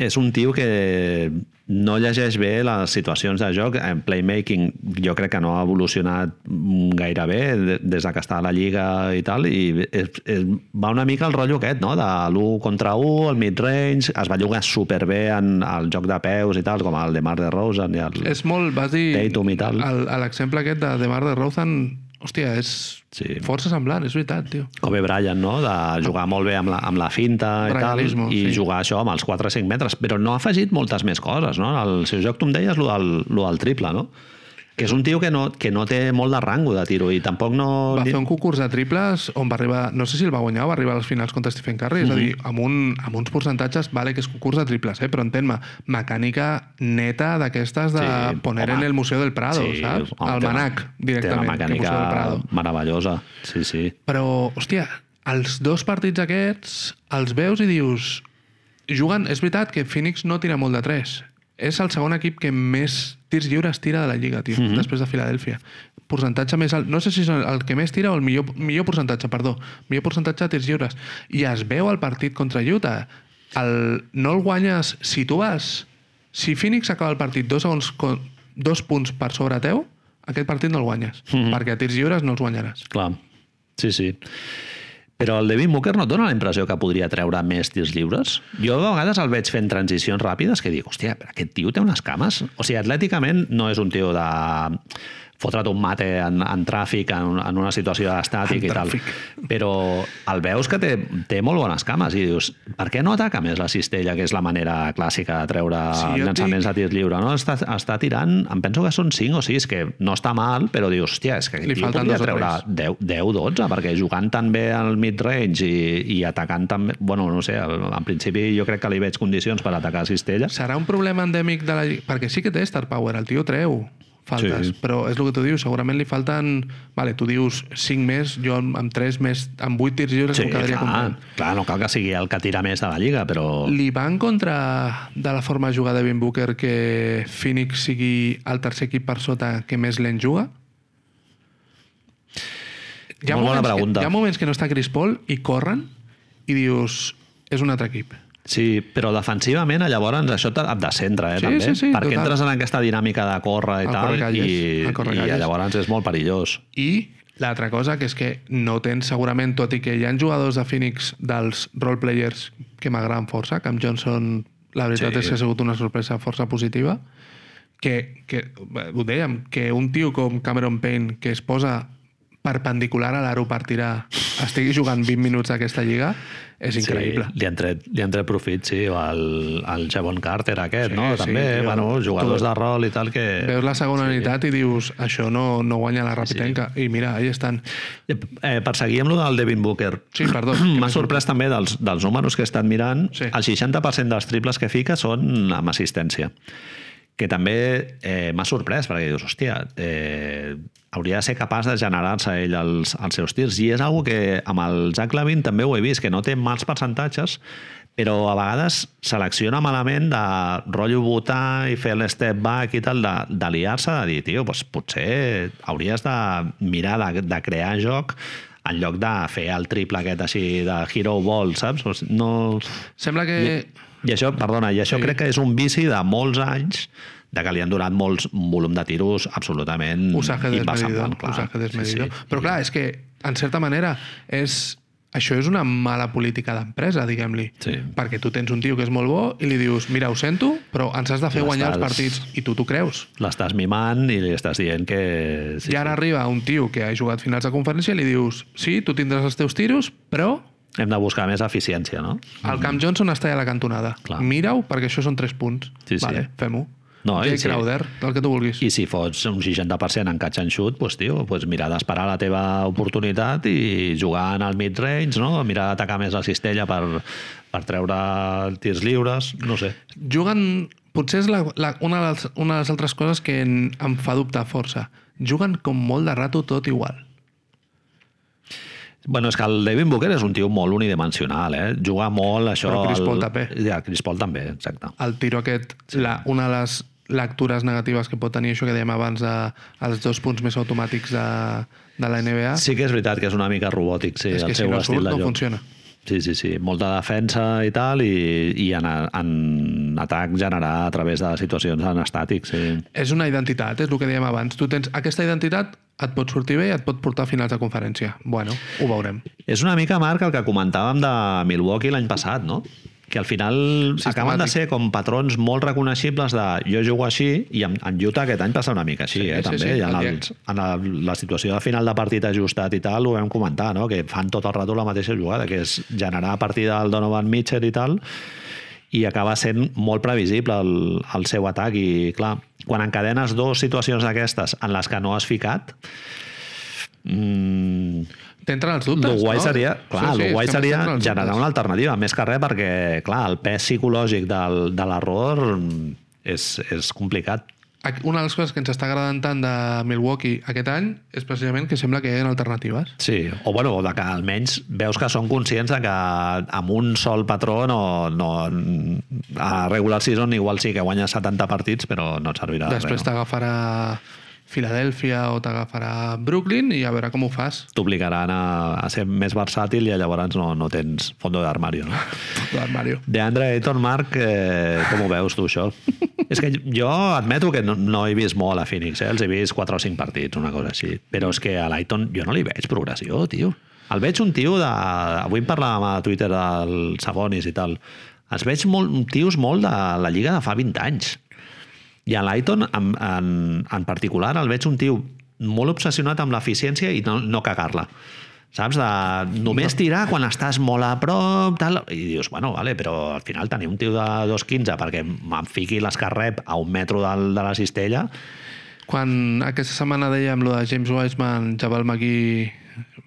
és un tio que no llegeix bé les situacions de joc. En playmaking jo crec que no ha evolucionat gaire bé de- des de que està a la Lliga i tal, i és, és, va una mica el rotllo aquest, no? de l'1 contra 1, el mid-range, es va llogar superbé en el joc de peus i tal, com el de Mar de Rosen i el... És molt, vas dir... Tatum i tal. el- a L'exemple aquest de DeMar DeRozan, hòstia, és Sí. força semblant, és veritat, tio. Kobe Bryant, no? de jugar molt bé amb la, amb la finta i tal, i sí. jugar això amb els 4 o 5 metres, però no ha afegit moltes més coses, no? El seu joc, tu em deies, lo del, lo del triple, no? Que és un tio que no, que no té molt de rango de tiro i tampoc no... Va fer un concurs de triples on va arribar, no sé si el va guanyar o va arribar a les finals contra Stephen Curry, és a dir, Mhm. amb, un, amb uns percentatges, vale que és concurs de triples, eh? però entén-me, mecànica neta d'aquestes de Sí, poner home. en el Museu del Prado, saps? home, té una- Manac, Té directament, una que Museu del mecànica Prado. meravellosa, sí, sí. Però, hòstia, els dos partits aquests els veus i dius... Juguen, és veritat que Phoenix no tira molt de 3. És el segon equip que més tirs lliures tira de la Lliga, tio, Mhm. després de Filadèlfia. Percentatge més alt, no sé si és el que més tira o el millor, millor percentatge, perdó, millor percentatge de tirs lliures. I es veu el partit contra Utah. El, no el guanyes si tu vas... Si Phoenix acaba el partit dos, segons, dos punts per sobre teu, aquest partit no el guanyes, Mhm. perquè a tirs lliures no els guanyaràs. Clar, sí, sí. Però el Devin Booker no et dona la impressió que podria treure més tirs lliures? Jo a vegades el veig fent transicions ràpides que dic, hòstia, però aquest tio té unes cames. O sigui, atlèticament no és un tio de fotre't un mate en, en tràfic, en, en una situació estàtic En i tal. tràfic. Però el veus que té, té molt bones cames i dius, per què no ataca més la cistella, que és la manera clàssica de treure Sí, llançaments dic- de tirs lliure? No? Està, està tirant, em penso que són 5 o 6, que no està mal, però dius, hòstia, és que Li aquest tio falten podria treure tres. 10, 10 12, perquè jugant tan bé al mid-range i, i atacant tan bé... Bueno, no sé, en principi jo crec que li veig condicions per atacar a cistella. Serà un problema endèmic de la? Perquè sí que té star power, el tio treu faltes, Sí. però és el que tu dius, segurament li falten... Vale, tu dius 5 més, jo amb, amb 3 més, amb 8 tirs lliures Sí, em quedaria clar, content. clar, no cal que sigui el que tira més de la lliga, però... Li va en contra de la forma de jugar de Ben Booker que Phoenix sigui el tercer equip per sota que més lent juga? Hi ha, Molt bona pregunta. que, hi ha moments que no està Chris Paul i corren i dius, és un altre equip. Sí, però defensivament llavors això et descentra, eh, Sí, també. sí, sí, perquè total. entres en aquesta dinàmica de córrer i tal, correcalles, i, correcalles. i llavors és molt perillós. I l'altra cosa, que és que no tens segurament, tot i que hi ha jugadors de Phoenix dels roleplayers que m'agraden força, Cam Johnson, la veritat Sí. és que ha sigut una sorpresa força positiva, que, que ho dèiem, que un tio com Cameron Payne, que es posa perpendicular a l'aro per tirar, estigui jugant 20 minuts d'aquesta lliga, és increïble. Sí, li han tret, li han tret profit, sí, o el, el Javon Carter aquest, Sí, no? sí, També, tio. bueno, jugadors Tu- de rol i tal que... Veus la segona unitat i dius, això no, no guanya la Rapitenca. I mira, ahí estan. Eh, per seguir amb lo del Devin Booker, Sí, perdó. m'ha sorprès també dels, dels números que he estat mirant, Sí. el 60% dels triples que fica són amb assistència que també eh, m'ha sorprès, perquè dius, hòstia, eh, hauria de ser capaç de generar-se ell els, els seus tirs. I és algo que amb el Zach Lavin també ho he vist, que no té mals percentatges, però a vegades selecciona malament de rotllo votar i fer l'step back i tal, de, de de dir, tio, doncs potser hauries de mirar de, de crear joc en lloc de fer el triple aquest així de hero ball, saps? O sigui, No... Sembla que... I això, perdona, i això Sí. crec que és un vici de molts anys de que li han donat molts, volum de tiros absolutament Usaje desmedido. clar. Usaje desmedido. Sí, sí. Però clar, és que, en certa manera, és... Això és una mala política d'empresa, diguem-li. Sí. Perquè tu tens un tio que és molt bo i li dius, mira, ho sento, però ens has de fer guanyar els partits. I tu t'ho creus. L'estàs mimant i li estàs dient que... I ara arriba un tio que ha jugat finals de conferència i li dius, sí, tu tindràs els teus tiros, però Hem de buscar més eficiència, no? el Camp Johnson està a la cantonada. Mira-ho, perquè això són tres punts. Sí, sí. Vale, fem-ho. No, Jay sí. Crowder, el que tu vulguis. I si fots un 60% en catch and shoot, doncs, tio, doncs mirar d'esperar la teva oportunitat i jugar en el mid-range, no? mirar d'atacar més la cistella per, per treure tirs lliures, no sé. Juguen... Potser és la, la, una, de les, una de les altres coses que en, em fa dubtar força. Juguen com molt de rato tot igual. Bueno, és que el Devin Booker és un tio molt unidimensional, eh? Juga molt això... Però Chris Paul el... també. Ja, Chris Paul també, exacte. El tiro aquest, la, una de les lectures negatives que pot tenir això que dèiem abans de, els dos punts més automàtics de, de la NBA Sí que és veritat que és una mica robòtic, sí, és el si seu no estil surt de no joc. funciona. Sí, sí, sí. Molta defensa i tal, i, i en, en atac generar a través de situacions en estàtic, sí. És una identitat, és el que dèiem abans. Tu tens aquesta identitat, et pot sortir bé i et pot portar a finals de conferència. Bueno, ho veurem. És una mica, Marc, el que comentàvem de Milwaukee l'any passat, no? Que al final acaben de ser com patrons molt reconeixibles de jo jugo així i en, en Utah aquest any passa una mica així, Sí, eh, sí, també. sí, I en, el, en el, la situació de final de partit ajustat i tal ho vam comentar, no? que fan tot el rato la mateixa jugada, que és generar a partir del Donovan Mitchell i tal i acaba sent molt previsible el, el seu atac i clar, quan encadenes dues situacions d'aquestes en les que no has ficat mmm, T'entren els dubtes, el guai no? seria, clar, Sí, sí, el guai seria generar dubtes. una alternativa, més que res perquè, clar, el pes psicològic del, de l'error és, és complicat. Una de les coses que ens està agradant tant de Milwaukee aquest any és precisament que sembla que hi ha alternatives. Sí, o bueno, de que almenys veus que són conscients de que amb un sol patró no, no, a regular season igual sí que guanyes 70 partits, però no et servirà de Després res. No? Filadèlfia o t'agafarà Brooklyn i a veure com ho fas. T'obligaran a, a ser més versàtil i llavors no, no tens fondo d'armario, no? L'armario. DeAndre Ayton, Marc, eh, com ho veus tu, això? és que jo admeto que no, no he vist molt a Phoenix, eh? els he vist 4 o 5 partits, una cosa així. Però és que a l'Ayton jo no li veig progressió, tio. El veig un tio de... Avui en parlàvem a Twitter del Sabonis i tal. Els veig molt, tios molt de la lliga de fa 20 anys. I a l'Ayton, en, en, en particular, el veig un tio molt obsessionat amb l'eficiència i no, no cagar-la. Saps? De només tirar quan estàs molt a prop, tal... I dius, bueno, vale, però al final tenir un tio de 2.15 perquè me'n fiqui les que rep a un metro del, de la cistella... Quan aquesta setmana dèiem lo de James Wiseman, Jabal McGee,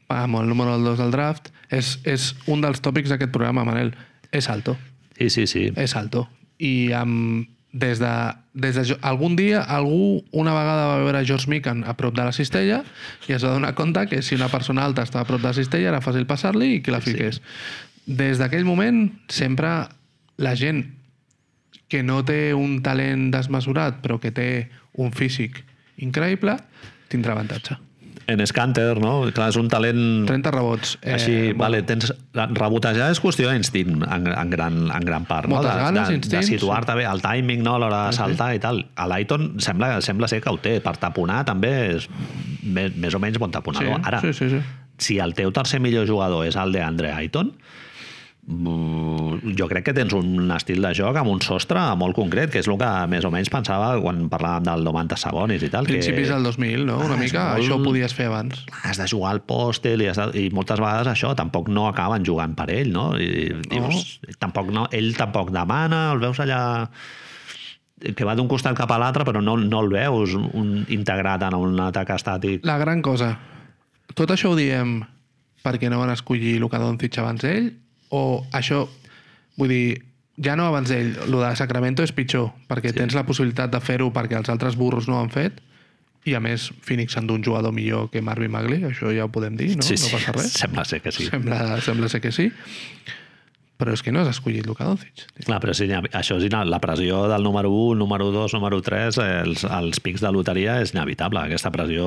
amb el número 2 del draft, és, és un dels tòpics d'aquest programa, Manel. És alto. Sí, sí, sí. És alto. I amb, des de, des de... Algun dia algú una vegada va veure George Mikan a prop de la cistella i es va donar compte que si una persona alta estava a prop de la cistella era fàcil passar-li i que la fiqués. Des d'aquell moment sempre la gent que no té un talent desmesurat però que té un físic increïble tindrà avantatge. En Scanter, no? Clar, és un talent... 30 rebots. Eh, Així, bueno, vale, tens, rebotejar és qüestió d'instint en, en, gran, en gran part, no? Moltes De, ganes, de, instint, de situar-te bé, el timing, no? a l'hora de Sí, sí. saltar i tal. A l'Aiton sembla, sembla ser que ho té. Per taponar també és més, més o menys bon taponador. Ara, sí, sí, sí. si el teu tercer millor jugador és el d'Andre Aiton, mm, jo crec que tens un estil de joc amb un sostre molt concret, que és el que més o menys pensava quan parlàvem del Domantas Sabonis i tal. Principis que del 2000, no? Una Ah, mica. molt- Això ho podies fer abans. has de jugar al pòstel i, de, i moltes vegades això tampoc no acaben jugant per ell, no? I dius, tampoc no, ell tampoc demana, el veus allà que va d'un costat cap a l'altre, però no, no el veus un, integrat en un atac estàtic. La gran cosa, tot això ho diem perquè no van escollir Luka Doncic abans d'ell o això, vull dir, ja no abans d'ell, el de Sacramento és pitjor, perquè sí. tens la possibilitat de fer-ho perquè els altres burros no ho han fet i a més Phoenix s'endú un jugador millor que Marvin Bagley, això ja ho podem dir, no? sí, sí, no passa res. sembla ser que sí. Sembla, sembla ser que sí. Però és que no has escollit Luka Doncic. Clar, però sí, això és la pressió del número 1, número 2, número 3, els, els pics de loteria és inevitable. Aquesta pressió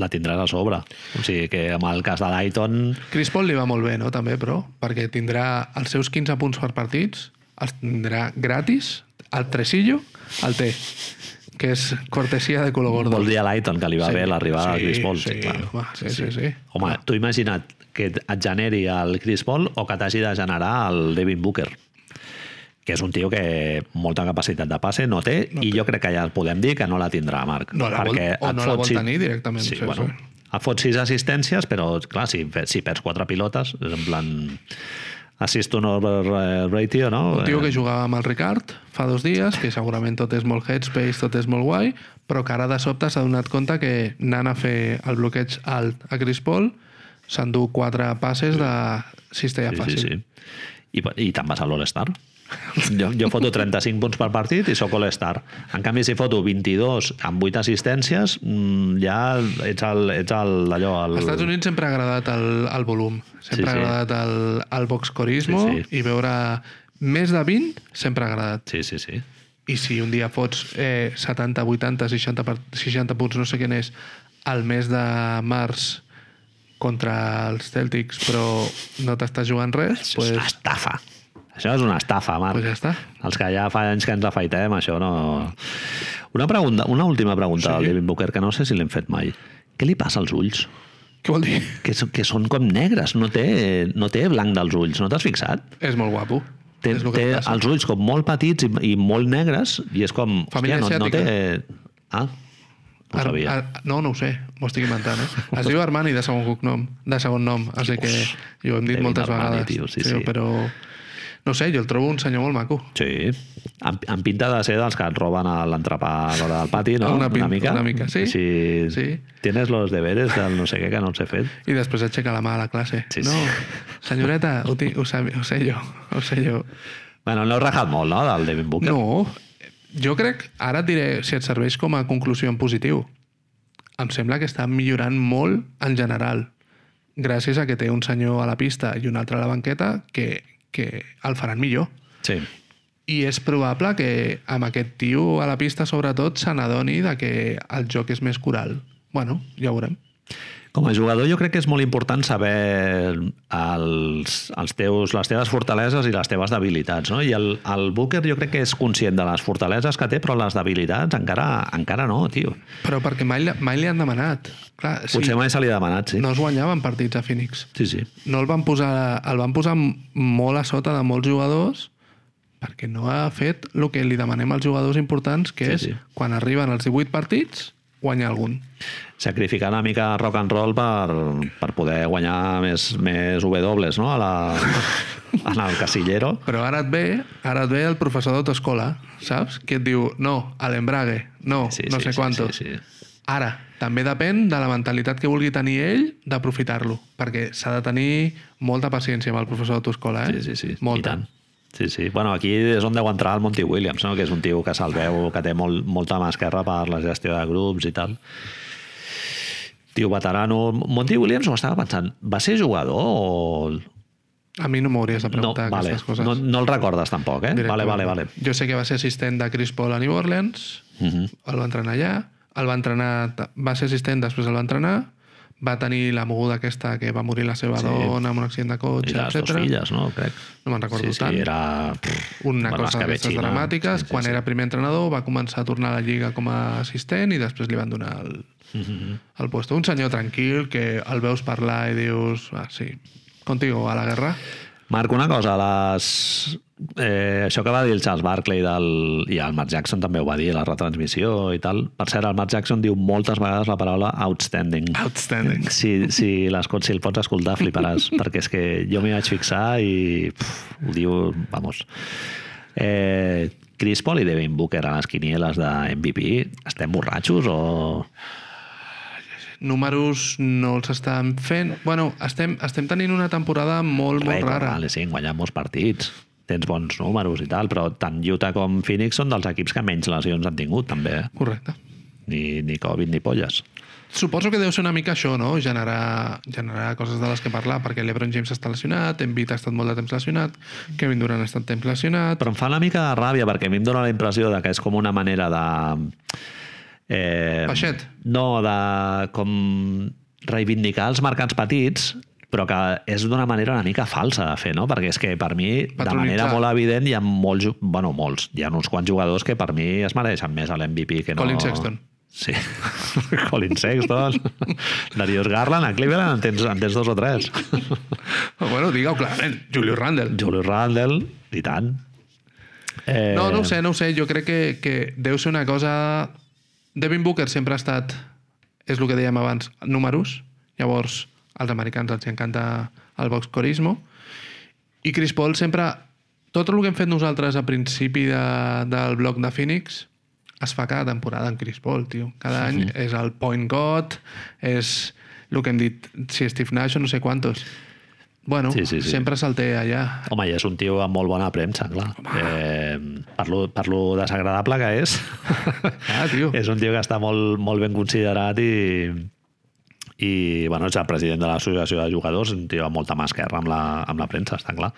la tindràs a sobre. O sigui que amb el cas de Dayton... Chris Paul li va molt bé, no? També, però, perquè tindrà els seus 15 punts per partits, els tindrà gratis, al tresillo, el té, que és cortesia de color gordo. Vol dir a Dayton que li va Sí, bé l'arribada sí, de Chris Paul. sí, clar. home, sí, sí, sí. Home, tu imagina't que et generi el Chris Paul o que t'hagi de generar el Devin Booker que és un tio que molta capacitat de passe no té, no i jo crec que ja podem dir que no la tindrà, Marc. No la vol- o no la vol sis- tenir directament, Sí, sí, bueno, sí. et fot sis assistències, però, clar, si, si perds quatre pilotes, és en plan assist over eh, ratio, no? Un tio Eh, que jugava amb el Ricard fa dos dies, que segurament tot és molt headspace, tot és molt guai, però que ara de sobte s'ha donat compte que anant a fer el bloqueig alt a Chris Paul s'endú quatre passes de cistella Sí, sí, fàcil. sí. I, I te'n vas a l'All-Star. Jo, jo foto 35 punts per partit i sóc All-Star. En canvi, si foto 22 amb 8 assistències, mm, ja ets, el, ets el, allò... El... Als Estats Units sempre ha agradat el, el volum, sempre Sí, ha sí. agradat el, el boxcorismo Sí, sí. i veure més de 20 sempre ha agradat. Sí, sí, sí. I si un dia fots eh, 70, 80, 60, per, 60 punts, no sé quin és, al mes de març contra els Celtics, però no t'estàs jugant res, Això és una pues, estafa. Això és una estafa, Marc. pues ja està. Els que ja fa anys que ens afaitem, això no... Una, pregunta, una última pregunta Sí. al Devin Booker, que no sé si l'hem fet mai. Què li passa als ulls? Què vol dir? Que, que són com negres, no té, no té blanc dels ulls, no t'has fixat? És molt guapo. Té, és el té els ulls com molt petits i, i molt negres i és com... Família hòstia, no, no té... Ah, no ho Ar- sabia. Ar- no, no ho sé, m'ho estic inventant, eh? Es diu Armani de segon cognom, de segon nom, així que jo ho hem dit Devin moltes Armani, vegades. tio, sí, sí. Però, no sé, jo el trobo un senyor molt maco. Sí, amb, amb pinta de ser dels que et roben a l'entrepà a l'hora del pati, no? Una pinta- mica. una mica, sí. Si Sí. Tienes los deberes del no sé què que no els he fet. I després aixeca la mà a la classe. Sí, sí. no, senyoreta, ho, ho, sé, ho sé jo, ho sé jo. Bueno, no heu rajat molt, no, del Devin Booker? No, jo crec, ara et diré si et serveix com a conclusió en positiu. Em sembla que està millorant molt en general, gràcies a que té un senyor a la pista i un altre a la banqueta que, que el faran millor. Sí. I és probable que amb aquest tio a la pista, sobretot, se n'adoni que el joc és més coral. Bueno, ja ho veurem. Com a jugador jo crec que és molt important saber els, els teus, les teves fortaleses i les teves debilitats. No? I el, el Booker jo crec que és conscient de les fortaleses que té, però les debilitats encara, encara no, tio. Però perquè mai, mai li han demanat. Clar, sí, Potser mai se li ha demanat, sí. no es guanyaven partits a Phoenix. Sí, sí. No el van posar, el van posar molt a sota de molts jugadors perquè no ha fet el que li demanem als jugadors importants, que Sí, és, sí. quan arriben els 18 partits, guanyar algun. Sacrificar una mica rock and roll per, per poder guanyar més, més W, no? A la, en el casillero. Però ara et ve, ara et ve el professor d'autoescola, saps? Que et diu, no, a l'embrague, no, Sí, no sí, sé sí, quantos. sí, sí. Ara, també depèn de la mentalitat que vulgui tenir ell d'aprofitar-lo, perquè s'ha de tenir molta paciència amb el professor d'autoescola, eh? Sí, sí, sí. Molta. I tant. Sí, sí. Bueno, aquí és on deu entrar el Monty Williams, no? que és un tio que se'l veu, que té molt, molta mà esquerra per la gestió de grups i tal. Tio veterano. Monty Williams, ho estava pensant, va ser jugador o... A mi no m'hauries de No, preguntar vale. aquestes coses. no, no el recordes tampoc, eh? Vale, vale, vale. Jo sé que va ser assistent de Chris Paul a New Orleans, Uh -huh. el va entrenar allà, el va entrenar, va ser assistent, després el va entrenar, va tenir la moguda aquesta que va morir la seva Sí. dona amb un accident de I cotxe, les dues etc. filles, no? Crec. No me'n recordo sí, sí, tant. era... Una bueno, cosa d'aquestes dramàtiques. Sí, sí, Quan sí. era primer entrenador va començar a tornar a la Lliga com a assistent i després li van donar el, Mhm. el puesto. Un senyor tranquil que el veus parlar i dius, ah, sí, contigo a la guerra. Marc, una cosa, les... Eh, això que va dir el Charles Barkley del... i el Mark Jackson també ho va dir a la retransmissió i tal. Per cert, el Mark Jackson diu moltes vegades la paraula outstanding. Outstanding. Si, si, si el pots escoltar, fliparàs, perquè és que jo m'hi vaig fixar i pff, ho diu, vamos... Eh, Chris Paul i Devin Booker a les quinieles de MVP, estem borratxos o... Números no els estan fent... Bueno, estem, estem tenint una temporada molt, molt rara. Vale, sí, han guanyat molts partits. Tens bons números i tal, però tant Utah com Phoenix són dels equips que menys lesions han tingut, també. eh? Correcte. Ni, ni Covid ni polles. Suposo que deu ser una mica això, no? Generar, generar coses de les que parlar, perquè l'Ebron James està lesionat, Embiid ha estat molt de temps lesionat, Kevin Durant ha estat temps lesionat... Però em fa una mica de ràbia, perquè a mi em dóna la impressió de que és com una manera de... Eh, Baixet. No, de com reivindicar els mercats petits, però que és d'una manera una mica falsa de fer, no? Perquè és que per mi, de manera molt evident, hi ha molts, bueno, molts, hi ha uns quants jugadors que per mi es mereixen més a l'MVP que no... Colin Sexton. Sí, Colin Sexton, Darius Garland, a Cleveland en tens, en tens dos o tres. Bueno, digue-ho clarament, Julius Randle. Julius Randle, i tant. Eh, No, no ho sé, no ho sé. Jo crec que, que deu ser una cosa... Devin Booker sempre ha estat, és el que dèiem abans, números. Llavors, als americans els encanta el boxcorismo. I Chris Paul sempre... Tot el que hem fet nosaltres a principi de, del bloc de Phoenix es fa cada temporada amb Chris Paul, tio. Cada any és el point god, és el que hem dit, si Steve Nash o no sé quantos. Bueno, Sí, sí, sí. sempre se'l té allà. Home, i és un tio amb molt bona premsa, clar. Eh, per, lo, per lo desagradable que és. Ah, tio. és un tio que està molt, molt ben considerat i, i bueno, és el president de l'associació de jugadors, un tio amb molta mà esquerra amb la, amb la premsa, està clar.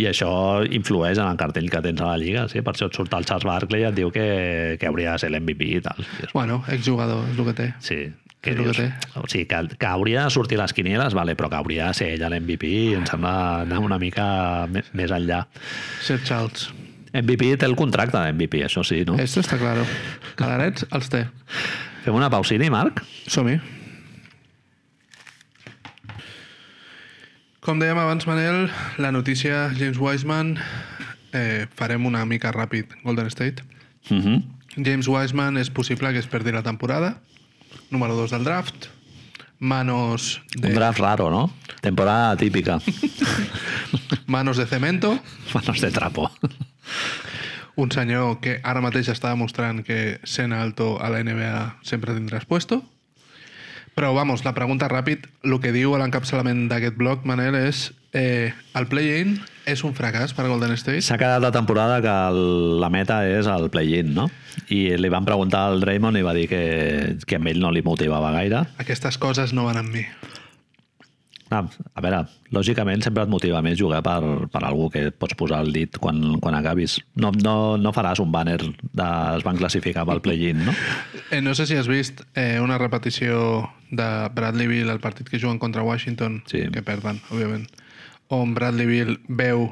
I això influeix en el cartell que tens a la Lliga, sí? per això et surt el Charles Barkley i et diu que, que hauria de ser l'MVP i tal. Bueno, exjugador, és el que té. sí, que el que dius, té. o sigui, que, que hauria de sortir les quinieles, vale, però que hauria de ser ella l'MVP em sembla anar una mica més enllà. Sir Charles. MVP té el contracte d'MVP, això sí, no? Esto está claro. Calarets els té. Fem una pausini, Marc? Som-hi. Com dèiem abans, Manel, la notícia James Wiseman, eh, farem una mica ràpid Golden State. Uh -huh. James Wiseman és possible que es perdi la temporada. Número 2 del draft. Manos Un de, draft raro, no? Temporada típica. manos de cemento. Manos de trapo. Un senyor que ara mateix està demostrant que sent alto a la NBA sempre tindràs puesto. Però, vamos, la pregunta ràpid, el que diu l'encapçalament d'aquest blog, Manel, és eh, el play-in és un fracàs per Golden State? S'ha quedat la temporada que el, la meta és el play-in, no? I li van preguntar al Draymond i va dir que, que a ell no li motivava gaire. Aquestes coses no van amb mi. Ah, a veure, lògicament sempre et motiva més jugar per, per algú que et pots posar el dit quan, quan acabis. No, no, no faràs un banner de es van classificar pel play-in, no? Eh, no sé si has vist eh, una repetició de Bradleyville, el partit que juguen contra Washington, Sí. que perden, òbviament, on Bradleyville veu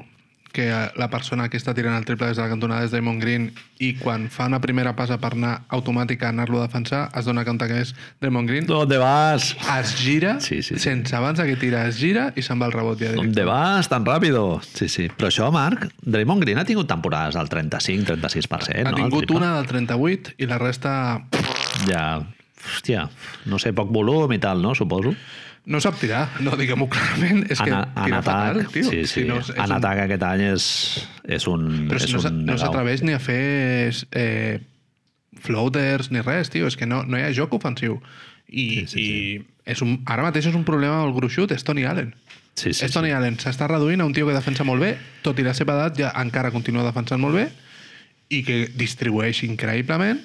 que la persona que està tirant el triple des de la cantonada és Damon Green i quan fa una primera passa per anar automàtica a anar-lo a defensar, es dona compte que és Damon Green, ¿Dónde vas? es gira, Sí, sí, sí. sense abans de que tira, es gira i se'n va al rebot ja. ¿Dónde vas tan ràpido? Sí, sí. Però això, Marc, Draymond Green ha tingut temporades del 35-36%, Ha no? tingut El una del 38 i la resta Ja, hòstia, no sé, poc volum i tal, no? Suposo. No sap tirar, no diguem-ho clarament, és que en, en tira atac, fatal, tio. sí, sí. Si no, és, és en un- atac aquest any és, és un Però és no, un no s'atreveix ni a fer eh, floaters ni res, tio. És que no, no hi ha joc ofensiu. I, sí, sí, i és un, ara mateix és un problema molt gruixut, és Tony Allen. Sí, sí, és Tony Allen. S'està reduint a un tio que defensa molt bé, tot i la seva edat ja encara continua defensant molt bé i que distribueix increïblement,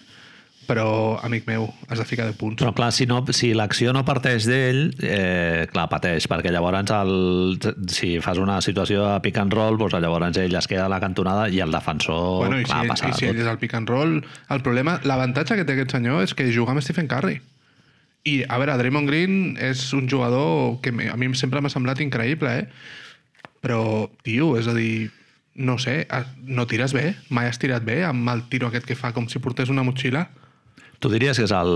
però, amic meu, has de ficar de punts. Però clar, si, no, si l'acció no parteix d'ell, eh, clar, pateix, perquè llavors el, si fas una situació de pick and roll, doncs llavors ell es queda a la cantonada i el defensor, bueno, i clar, si, passa i si ell és el pick and roll, el problema, l'avantatge que té aquest senyor és que juga amb Stephen Curry. I, a veure, Draymond Green és un jugador que a mi sempre m'ha semblat increïble, eh? Però, tio, és a dir, no sé, no tires bé, mai has tirat bé amb el tiro aquest que fa com si portés una motxilla. Tu diries que és el,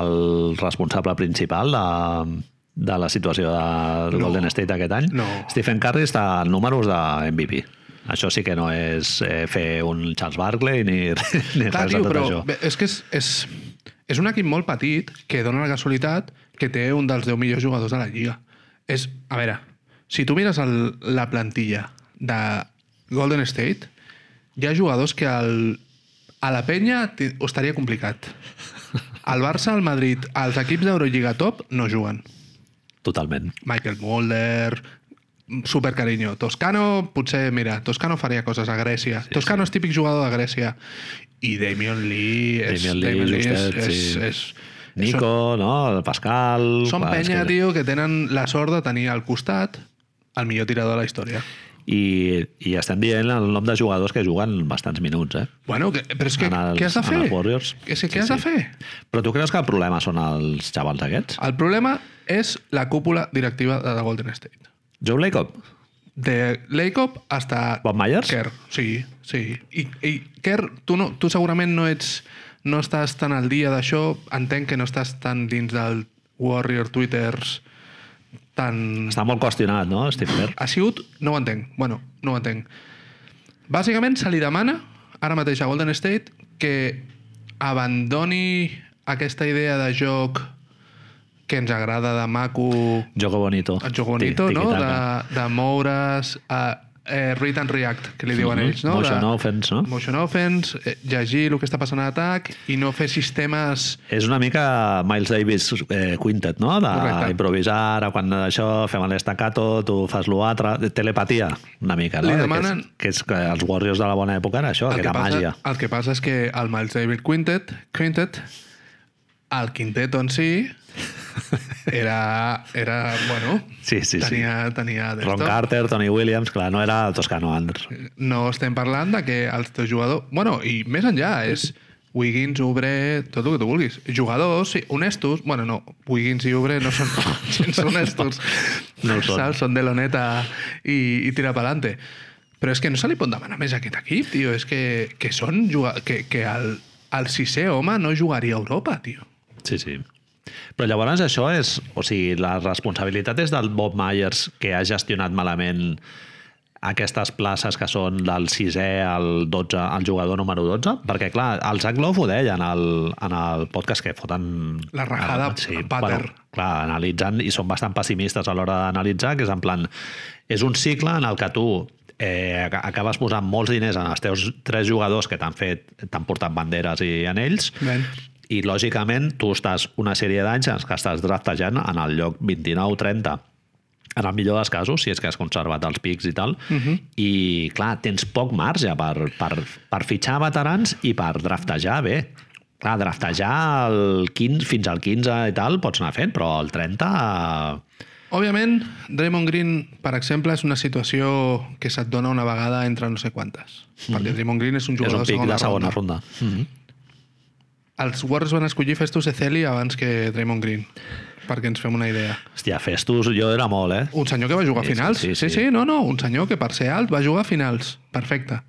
el responsable principal de, de la situació del No. Golden State aquest any? No. Stephen Curry està en números de MVP. Això sí que no és eh, fer un Charles Barkley ni, ni Clar, res tio, de tot però això. bé, és que és, és, és un equip molt petit que dona la casualitat que té un dels 10 millors jugadors de la Lliga. És, a veure, si tu mires el, la plantilla de Golden State, hi ha jugadors que el, a la penya ho estaria complicat. Al Barça, al Madrid, als equips d'Eurolliga top no juguen. Totalment. Michael Mulder, super carinyo. Toscano, potser, mira, Toscano faria coses a Grècia. Sí, Toscano sí. és típic jugador de Grècia. I Damian Lee és... Damian Lee, és, justet, és, sí. és, Nico, no? El Pascal... Són clar, és penya, que- tio, que tenen la sort de tenir al costat el millor tirador de la història. I, I estem dient el nom de jugadors que juguen bastants minuts, eh? Bueno, que, però és que els- què has de en fer? els Warriors. Que, sí, què Sí, has de sí. fer? Però tu creus que el problema són els xavals aquests? El problema és la cúpula directiva de la Golden State. Joe Lacob? De Lacob hasta Bob Myers? Kerr, sí, sí. I, i Kerr, tu, no, tu segurament no ets no estàs tan al dia d'això, entenc que no estàs tan dins del Warrior Twitters tan... Està molt qüestionat, no, Steve Kerr? Ha sigut... No ho entenc. Bueno, no ho entenc. Bàsicament se li demana ara mateix a Golden State que abandoni aquesta idea de joc que ens agrada de maco Jogo bonito. el joc bonito, no? De, de moure's a eh, read and react, que li diuen Mhm. ells, no? Motion de, offense, no? Motion offense, eh, llegir el que està passant a l'atac i no fer sistemes... És una mica Miles Davis eh, Quintet, no? D'improvisar, quan això fem l'estacato, tu fas l'altre... Telepatia, una mica, no? Li Que demanen- és, que és que els Warriors de la bona època era això, que, era passa, màgia. el que passa és que el Miles David Quintet, Quintet el quinteto en si era, era bueno, Sí, sí, sí. tenia, tenia Ron. Carter, Tony Williams, clar, no era el Toscano Anders. No estem parlant de que els teus jugadors... Bueno, i més enllà, és Wiggins, Obre, tot el que tu vulguis. Jugadors sí, honestos... Bueno, no, Wiggins i Obre no són gens honestos. No són. Saps? Són de l'oneta i, i tira pa'lante. Però és que no se li pot demanar més a aquest equip, tio. És que, que són... Que, que el, el sisè home no jugaria a Europa, tio. Sí, sí. Però llavors això és... O sigui, la responsabilitat és del Bob Myers que ha gestionat malament aquestes places que són del 6è al 12, al jugador número 12? Perquè, clar, el Zach Love ho deia en el, en el podcast que foten... La rajada sí, pater. bueno, clar, analitzant, i són bastant pessimistes a l'hora d'analitzar, que és en plan... És un cicle en el que tu eh, ac- acabes posant molts diners en els teus tres jugadors que t'han fet, t'han portat banderes i anells, Ben. I lògicament tu estàs una sèrie d'anys en que estàs draftejant en el lloc 29-30 en el millor dels casos, si és que has conservat els pics i tal, uh -huh. i clar, tens poc marge per, per, per fitxar veterans i per draftejar bé. Clar, draftejar el 15, fins al 15 i tal pots anar fent, però el 30... eh, Òbviament, Draymond Green, per exemple, és una situació que se't dona una vegada entre no sé quantes. Perquè Draymond Green és un és jugador un pic segona de segona ronda. ronda. Mm -hmm. Els Warriors van escollir Festus Ezeli abans que Draymond Green, perquè ens fem una idea. Hòstia, Festus, jo era molt, eh? Un senyor que va jugar a Sí, finals. sí, Sí, sí. sí, no, no, un senyor que per ser alt va jugar a finals. Perfecte.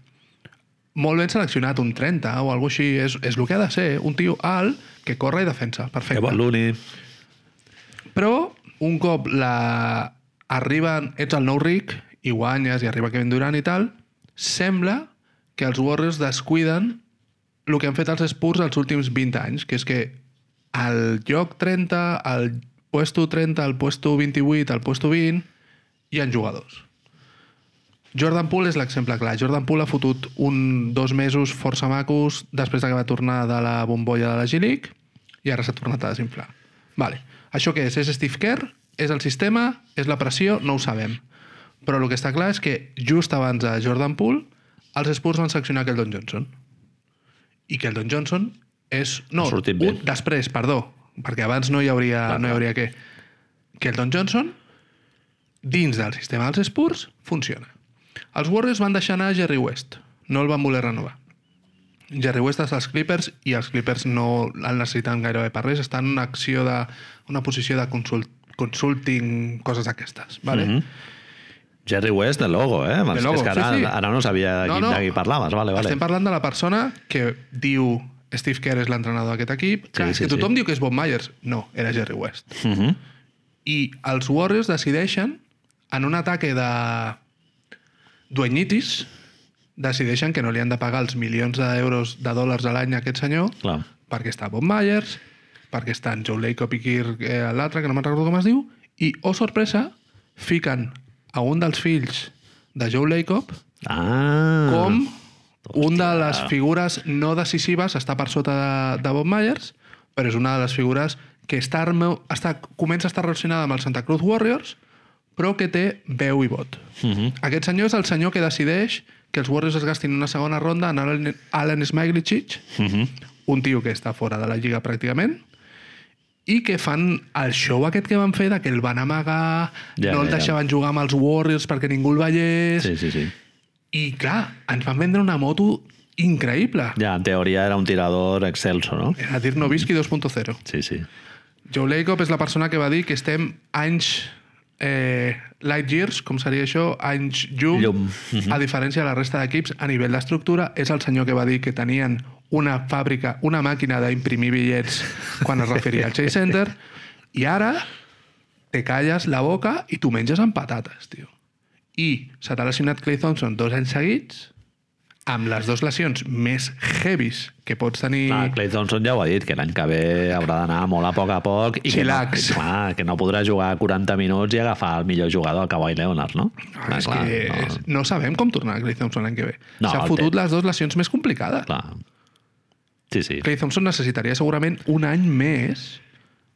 Molt ben seleccionat, un 30 o alguna així. És, és el que ha de ser, un tio alt que corre i defensa. Que Perfecte. bon Looney. Però un cop la... arriben, ets el nou ric i guanyes i arriba Kevin Durant i tal, sembla que els Warriors descuiden el que han fet els Spurs els últims 20 anys, que és que al lloc 30, al puesto 30, al puesto 28, al puesto 20, hi ha jugadors. Jordan Poole és l'exemple clar. Jordan Poole ha fotut un, dos mesos força macos després de que va tornar de la bombolla de la G-League i ara s'ha tornat a desinflar. Vale. Això què és? És Steve Kerr? És el sistema? És la pressió? No ho sabem. Però el que està clar és que just abans de Jordan Poole els Spurs van seccionar Keldon Johnson. I Keldon Johnson és... No, un, després, perdó, perquè abans no hi hauria, Clar, no hi hauria què. Keldon Johnson dins del sistema dels Spurs, funciona. Els Warriors van deixar anar Jerry West. No el van voler renovar. Jerry West és als Clippers i els Clippers no el necessiten gairebé per res. Estan en una acció de, una posició de consult, consulting, coses d'aquestes. Vale? Mhm. Jerry West de logo, eh? De logo, és que ara, sí, sí. ara no sabia de qui, No, no. de qui parlaves. Vale, vale. Estem parlant de la persona que diu Steve Kerr és l'entrenador d'aquest equip. Clar, Sí, sí, que tothom sí. diu que és Bob Myers. No, era Jerry West. Mhm. I els Warriors decideixen, en un ataque de duenyitis, decideixen que no li han de pagar els milions d'euros de dòlars a l'any a aquest senyor, Clar. perquè està Bob Myers, perquè estan Joe Lacob i Kirk, eh, l'altre, que no me'n recordo com es diu, i, oh sorpresa, fiquen a un dels fills de Joe Lacob Ah. com un de les figures no decisives està per sota de, de Bob Myers, però és una de les figures que està, està, comença a estar relacionada amb el Santa Cruz Warriors, però que té veu i vot. Mhm. Aquest senyor és el senyor que decideix que els Warriors es gastin una segona ronda en Allen, Allen Smaiglicic, Mhm. un tio que està fora de la lliga pràcticament, i que fan el show aquest que van fer de que el van amagar, Ja, no el ja, ja. deixaven jugar amb els Warriors perquè ningú el veiés, Sí, sí, sí. i clar, ens van vendre una moto increïble. Ja, en teoria era un tirador excelso, no? Era dir Novisky 2.0. Sí, sí. Joe Lacob és la persona que va dir que estem anys eh, light years, com seria això, anys llum, Llum. a diferència de la resta d'equips, a nivell d'estructura, és el senyor que va dir que tenien una fàbrica, una màquina d'imprimir bitllets quan es referia al Chase Center, i ara te calles la boca i tu menges amb patates, tio. I se t'ha lesionat Clay Thompson dos anys seguits, amb les dues lesions més heavies que pots tenir... Clar, Clay Thompson ja ho ha dit, que l'any que ve haurà d'anar molt a poc a poc i que no, clar, que no podrà jugar 40 minuts i agafar el millor jugador, el Kawhi Leonard, no? Ah, és que no. no sabem com tornarà Clay Thompson l'any que ve. No, S'ha fotut té. les dues lesions més complicades. Clar. Sí, sí. Clay Thompson necessitaria segurament un any més,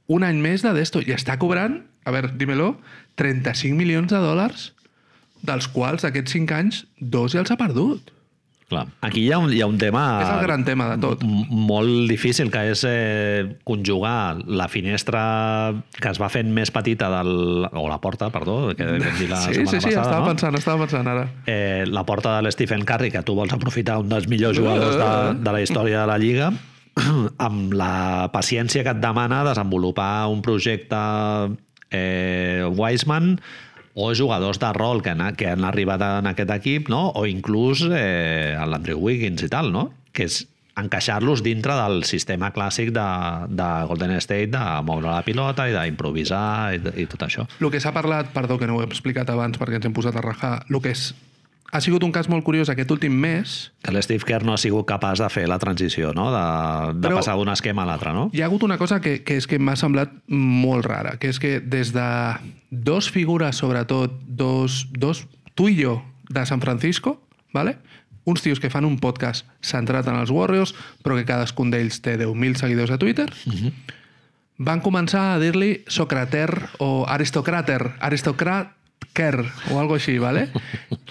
un any més de d'esto, i està cobrant, a veure, dímelo, 35 milions de dòlars, dels quals aquests 5 anys, dos ja els ha perdut. Clar. Aquí hi ha un, hi ha un tema... és el gran tema de tot. molt difícil, que és eh, conjugar la finestra que es va fent més petita del... o la porta, perdó, que vam dir la sí, setmana sí, sí, passada, estava no? pensant, estava pensant ara. eh, la porta de l'Stephen Curry, que tu vols aprofitar un dels millors jugadors de, de la història de la Lliga, amb la paciència que et demana desenvolupar un projecte eh, Wiseman o jugadors de rol que han, que han arribat en aquest equip, no? o inclús eh, l'Andrew Wiggins i tal, no? que és encaixar-los dintre del sistema clàssic de, de Golden State de moure la pilota i d'improvisar i, i tot això. El que s'ha parlat, perdó que no ho he explicat abans perquè ens hem posat a rajar, el que és, ha sigut un cas molt curiós aquest últim mes, Que l'Steve Kerr no ha sigut capaç de fer la transició, no? de, de Però- passar d'un esquema a l'altre, no? Hi ha hagut una cosa que, que és que m'ha semblat molt rara, que és que des de dos figures, sobretot, dos, dos tu i jo, de San Francisco, ¿vale? uns tios que fan un podcast centrat en els Warriors, però que cadascun d'ells té 10.000 seguidors a Twitter, van començar a dir-li Socrater o Aristocrater, Aristocrater o algo així, ¿vale?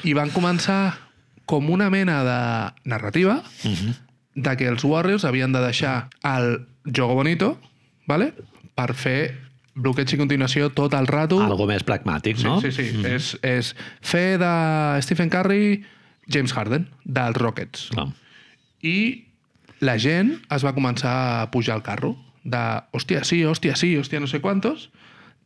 I van començar com una mena de narrativa de que els Warriors havien de deixar el jogo bonito, ¿vale? per fer bloqueig i continuació tot el rato. Algo més pragmàtic, no? Sí, sí, sí. És, és fer de Stephen Curry James Harden, dels Rockets. Clar. I la gent es va començar a pujar al carro de hòstia, sí, hòstia, sí, hòstia, no sé quantos,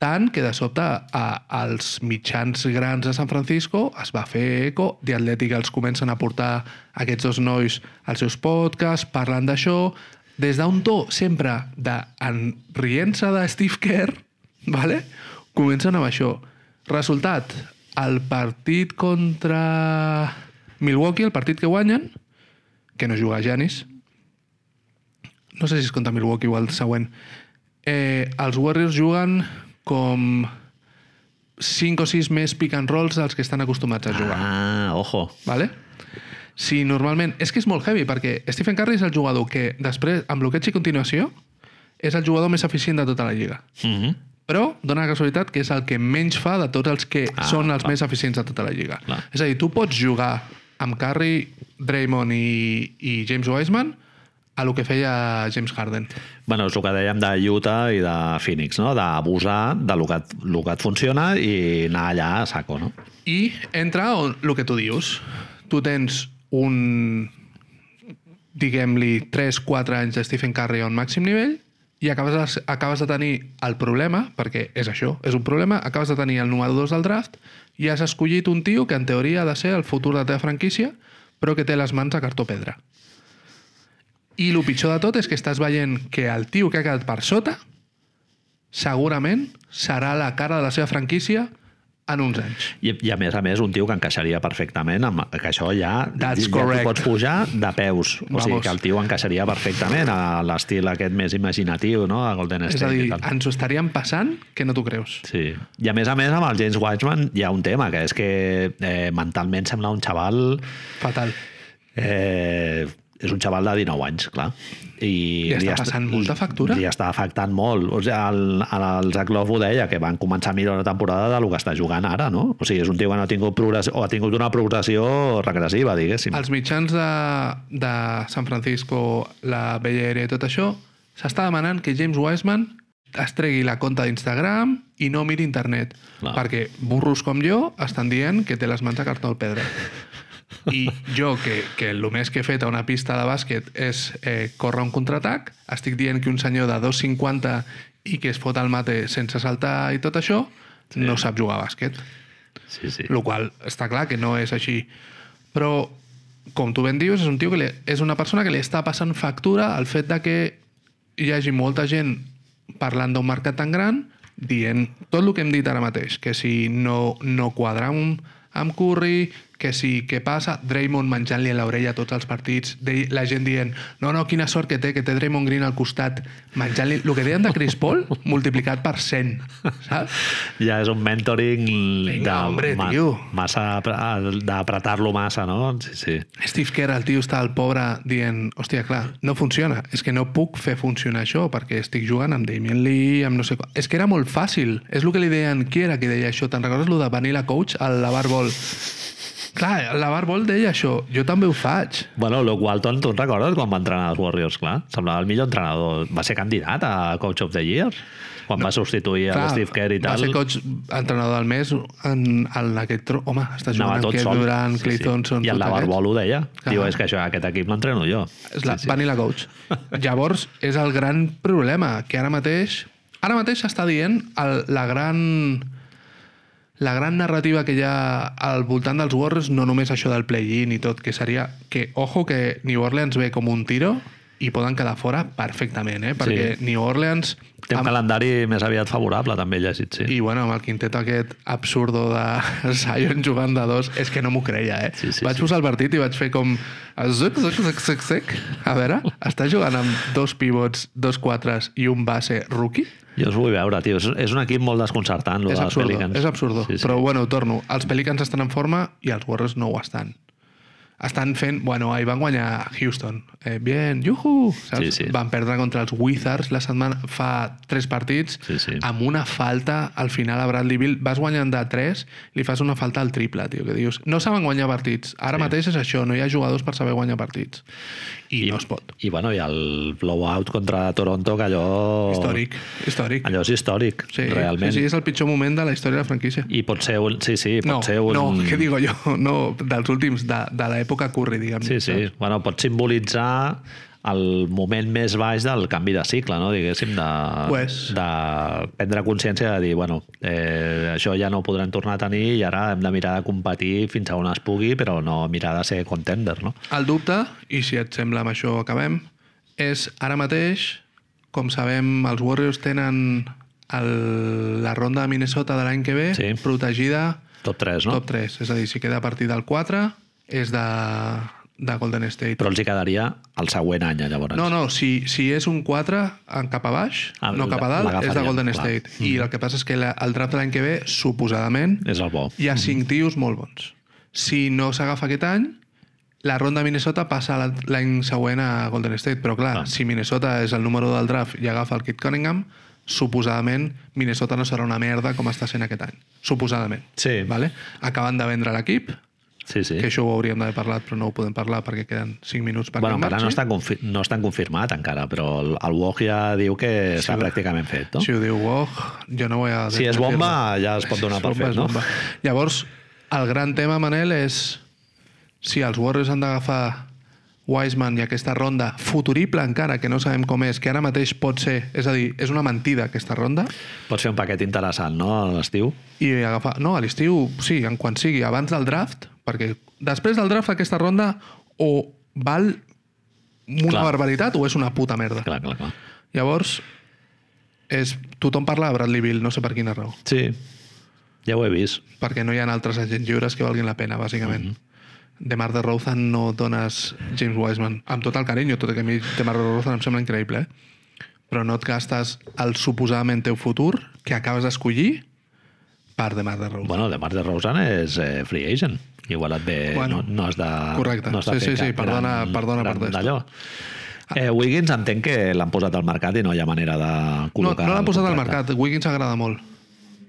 tant que de sobte a, als mitjans grans de San Francisco es va fer eco, The Athletic els comencen a portar aquests dos nois als seus podcasts, parlant d'això, des d'un to sempre de en de Steve Kerr, vale? comencen amb això. Resultat, el partit contra Milwaukee, el partit que guanyen, que no juga Janis, no sé si és contra Milwaukee o el següent, eh, els Warriors juguen com 5 o 6 més pick and rolls dels que estan acostumats a jugar. Ah, ojo. Vale? Si normalment... És que és molt heavy, perquè Stephen Curry és el jugador que, després, amb bloqueig i continuació, és el jugador més eficient de tota la lliga. Mm -hmm. Però dona la casualitat que és el que menys fa de tots els que Ah, són els clar. més eficients de tota la lliga. Clar. És a dir, tu pots jugar amb Curry, Draymond i, i James Wiseman a lo que feia James Harden. Bueno, és el que dèiem de Utah i de Phoenix, no? D'abusar de lo que, lo que et funciona i anar allà a saco, no? I entra on, el que tu dius. Tu tens un diguem-li, 3-4 anys de Stephen Curry a un màxim nivell i acabes de, acabes de tenir el problema, perquè és això, és un problema, acabes de tenir el número 2 del draft i has escollit un tio que en teoria ha de ser el futur de la teva franquícia, però que té les mans a cartó pedra. I el pitjor de tot és que estàs veient que el tio que ha quedat per sota segurament serà la cara de la seva franquícia en uns anys. I, I a més a més, un tio que encaixaria perfectament amb que això ja, That's ja correct. pots pujar de peus. O sigui Vamos. que el tio encaixaria perfectament a l'estil aquest més imaginatiu, no?, a Golden És a State. dir, i tal. ens ho estaríem passant que no t'ho creus. Sí. I a més a més, amb el James Wiseman hi ha un tema, que és que eh, mentalment sembla un xaval... Fatal. Eh, és un xaval de 19 anys, clar. I Li està est- passant molta factura. Li està afectant molt. O sigui, el, el Zach Love ho deia, que van començar millor la temporada del que està jugant ara, no? O sigui, és un tio que no ha tingut, progressió, o ha tingut una progressió regressiva, diguéssim. als mitjans de, de San Francisco, la Bella Area i tot això, s'està demanant que James Wiseman es tregui la compte d'Instagram i no miri internet. Clar. Perquè burros com jo estan dient que té les mans a cartó al pedra. I jo, que, que el més que he fet a una pista de bàsquet és eh, córrer un contraatac, estic dient que un senyor de 2,50 i que es fot al mate sense saltar i tot això, sí. no sap jugar a bàsquet. Sí, sí. El qual està clar que no és així. Però, com tu ben dius, és un tio que li, és una persona que li està passant factura el fet de que hi hagi molta gent parlant d'un mercat tan gran dient tot el que hem dit ara mateix, que si no, no quadra amb, amb Curry, que si què passa, Draymond menjant-li a l'orella tots els partits, de, la gent dient no, no, quina sort que té, que té Draymond Green al costat, menjant-li... El que deien de Chris Paul, multiplicat per 100, saps? Ja és un mentoring Vinga, de, hombre, tio. massa d'apretar-lo massa, no? Sí, sí. Steve Kerr, el tio està al pobre dient hòstia, clar, no funciona. És que no puc fer funcionar això perquè estic jugant amb Damien Lee, amb no sé què. És que era molt fàcil. És el que li deien... Qui era qui deia això? Te'n recordes el de Vanilla Coach al Lavar Ball? Clar, el Lavar Ball deia això. Jo també ho faig. Bueno, Luke Walton, tu recordes quan va entrenar els Warriors, clar? Semblava el millor entrenador. Va ser candidat a Coach of the Year quan va substituir a Clar, Steve Kerr i Va tal. ser coach entrenador del mes en, en aquest... Tro... Home, està jugant amb Kevin sol. Durant, Clay Thompson... I el. Ball ho deia. Clar. Diu, és que això, aquest equip l'entreno jo. És la sí, sí. Vanilla Coach. Llavors, és el gran problema, que ara mateix... Ara mateix s'està dient el, la gran la gran narrativa que hi ha al voltant dels Warriors, no només això del play-in i tot, que seria que, ojo, que New Orleans ve com un tiro i poden quedar fora perfectament, eh? perquè Sí. New Orleans... Té un amb- calendari més aviat favorable, també llegit, sí. i bueno, amb el quintet aquest absurdo de Zion jugant de dos, és que no m'ho creia, eh? Sí, sí, vaig sí. posar el partit i vaig fer com... Zuc, zuc, zuc, zuc, zuc. A veure, està jugant amb dos pivots, dos quatres i un base rookie? Jo us vull veure, tio. És, és un equip molt desconcertant, lo és dels absurdo, Pelicans. és absurdo. Sí, sí. Però bueno, torno. Els Pelicans estan en forma i els Warriors no ho estan. Estan fent... Bueno, ahir van guanyar Houston. Eh, bien, yuhu! Saps? Sí, sí. Van perdre contra els Wizards la setmana fa tres partits Sí, sí. amb una falta al final a Bradley Bill. Vas guanyant de 3, li fas una falta al triple, tio, que dius... No saben guanyar partits. Ara sí. mateix és això, no hi ha jugadors per saber guanyar partits. I, I no es pot. I, bueno, i el blowout contra Toronto, que allò... Històric, històric. Allò és històric, Sí, realment. sí, sí, és el pitjor moment de la història de la franquícia. I pot ser un... Sí, sí, pot No, ser un... no, què digo jo? No, dels últims, de, de l'època Curry, diguem. Sí, sí. Bueno, pot simbolitzar el moment més baix del canvi de cicle, no? diguéssim, de, Pues. de prendre consciència de dir, bueno, eh, això ja no ho podrem tornar a tenir i ara hem de mirar de competir fins a on es pugui, però no mirar de ser contender, no? El dubte, i si et sembla amb això acabem, és ara mateix, com sabem, els Warriors tenen el, la ronda de Minnesota de l'any que ve Sí. protegida Top 3, no? top 3. És a dir, si queda a partir del 4, és de, de Golden State. Però els hi quedaria el següent any, llavors. No, no, si, si és un 4 en cap a baix, Ah, no cap a dalt, és de Golden clar. State. I el que passa és que la, el draft de l'any que ve, suposadament, És el bo. hi ha cinc tios molt bons. Si no s'agafa aquest any, la ronda Minnesota passa l'any següent a Golden State. Però clar, Ah. si Minnesota és el número del draft i agafa el Kit Cunningham, suposadament Minnesota no serà una merda com està sent aquest any. Suposadament. Sí. Vale? Acaben de vendre l'equip, Sí, sí. que això ho hauríem d'haver parlat, però no ho podem parlar perquè queden 5 minuts perquè Bueno, encara no marxi. està, confi no estan confirmat encara, però el, el Woj ja diu que està va. pràcticament fet, no? Si ho diu Woj, jo no vull a Si és bomba, ja es pot donar Si per fet, no? bomba. Llavors, el gran tema, Manel, és si els Warriors han d'agafar Wiseman i aquesta ronda futurible encara, que no sabem com és, que ara mateix pot ser, és a dir, és una mentida aquesta ronda, Pots fer un paquet interessant, no, a l'estiu? i agafar... No, a l'estiu, sí, en quan sigui, abans del draft, perquè després del draft aquesta ronda o val una Clar. barbaritat o és una puta merda. Clar, clar, clar. Llavors, és, tothom parla de Bradley Bill, no sé per quina raó. Sí, ja ho he vist. Perquè no hi ha altres agents lliures que valguin la pena, bàsicament. Mm -hmm. De Mar de Rozan no dones James Wiseman. Amb tot el carinyo, tot i que a mi De Mar de Rozan em sembla increïble, eh? Però no et gastes el suposadament teu futur que acabes d'escollir per De Mar de Rozan. Bueno, de Mar de Rosen és eh, free agent. Igual et ve... Bueno, no, no has de... correcte. No has de Sí, sí, sí, perdona- perdona per gran d'allò. Eh, Wiggins entenc que l'han posat al mercat i no hi ha manera de no, col·locar... no l'han el posat al mercat. Wiggins s'agrada molt.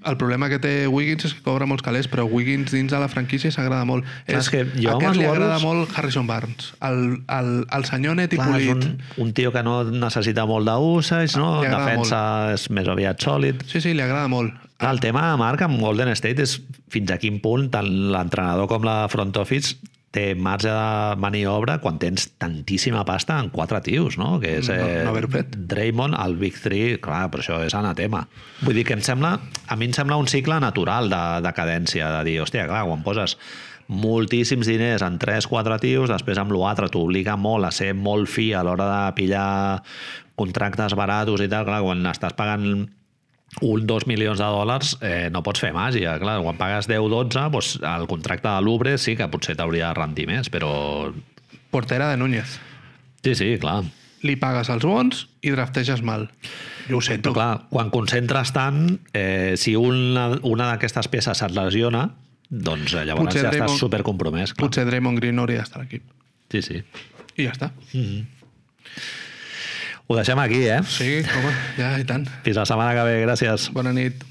El problema que té Wiggins és que cobra molts calés, però Wiggins dins de la franquícia s'agrada molt. Clar, és que jo aquest li agrada Warriors- molt Harrison Barnes. El, el, el senyor net i Clar, és polit. un, un tio que no necessita molt d'usage, no? Defensa és més aviat sòlid. Sí, sí, li agrada molt. El tema, Marc, amb Golden State és fins a quin punt tant l'entrenador com la front office té marge de maniobra quan tens tantíssima pasta en quatre tios, no? Que és No- eh, no haver-ho fet. Draymond, el Big Three, clar, però això és anatema. Vull dir que em sembla, a mi em sembla un cicle natural de, de cadència, de dir, hòstia, clar, quan poses moltíssims diners en 3-4 tios, després amb l'altre t'obliga molt a ser molt fi a l'hora de pillar contractes baratos i tal, clar, quan estàs pagant un, dos milions de dòlars eh, no pots fer màgia, clar, quan pagues 10-12 doncs el contracte de l'Ubre sí que potser t'hauria de rendir més, però Portera de Núñez. sí, sí, clar Li pagues els bons i drafteges mal. Jo ho sento. però clar, quan concentres tant eh, si una, una d'aquestes peces se't lesiona doncs eh, llavors Potser ja estàs Draymond- supercompromès clar. Potser Draymond Green no hauria d'estar a l'equip. sí, sí I ja està. Ho deixem aquí, eh? Sí, home, ja i tant. Fins la setmana que ve, gràcies Bona nit.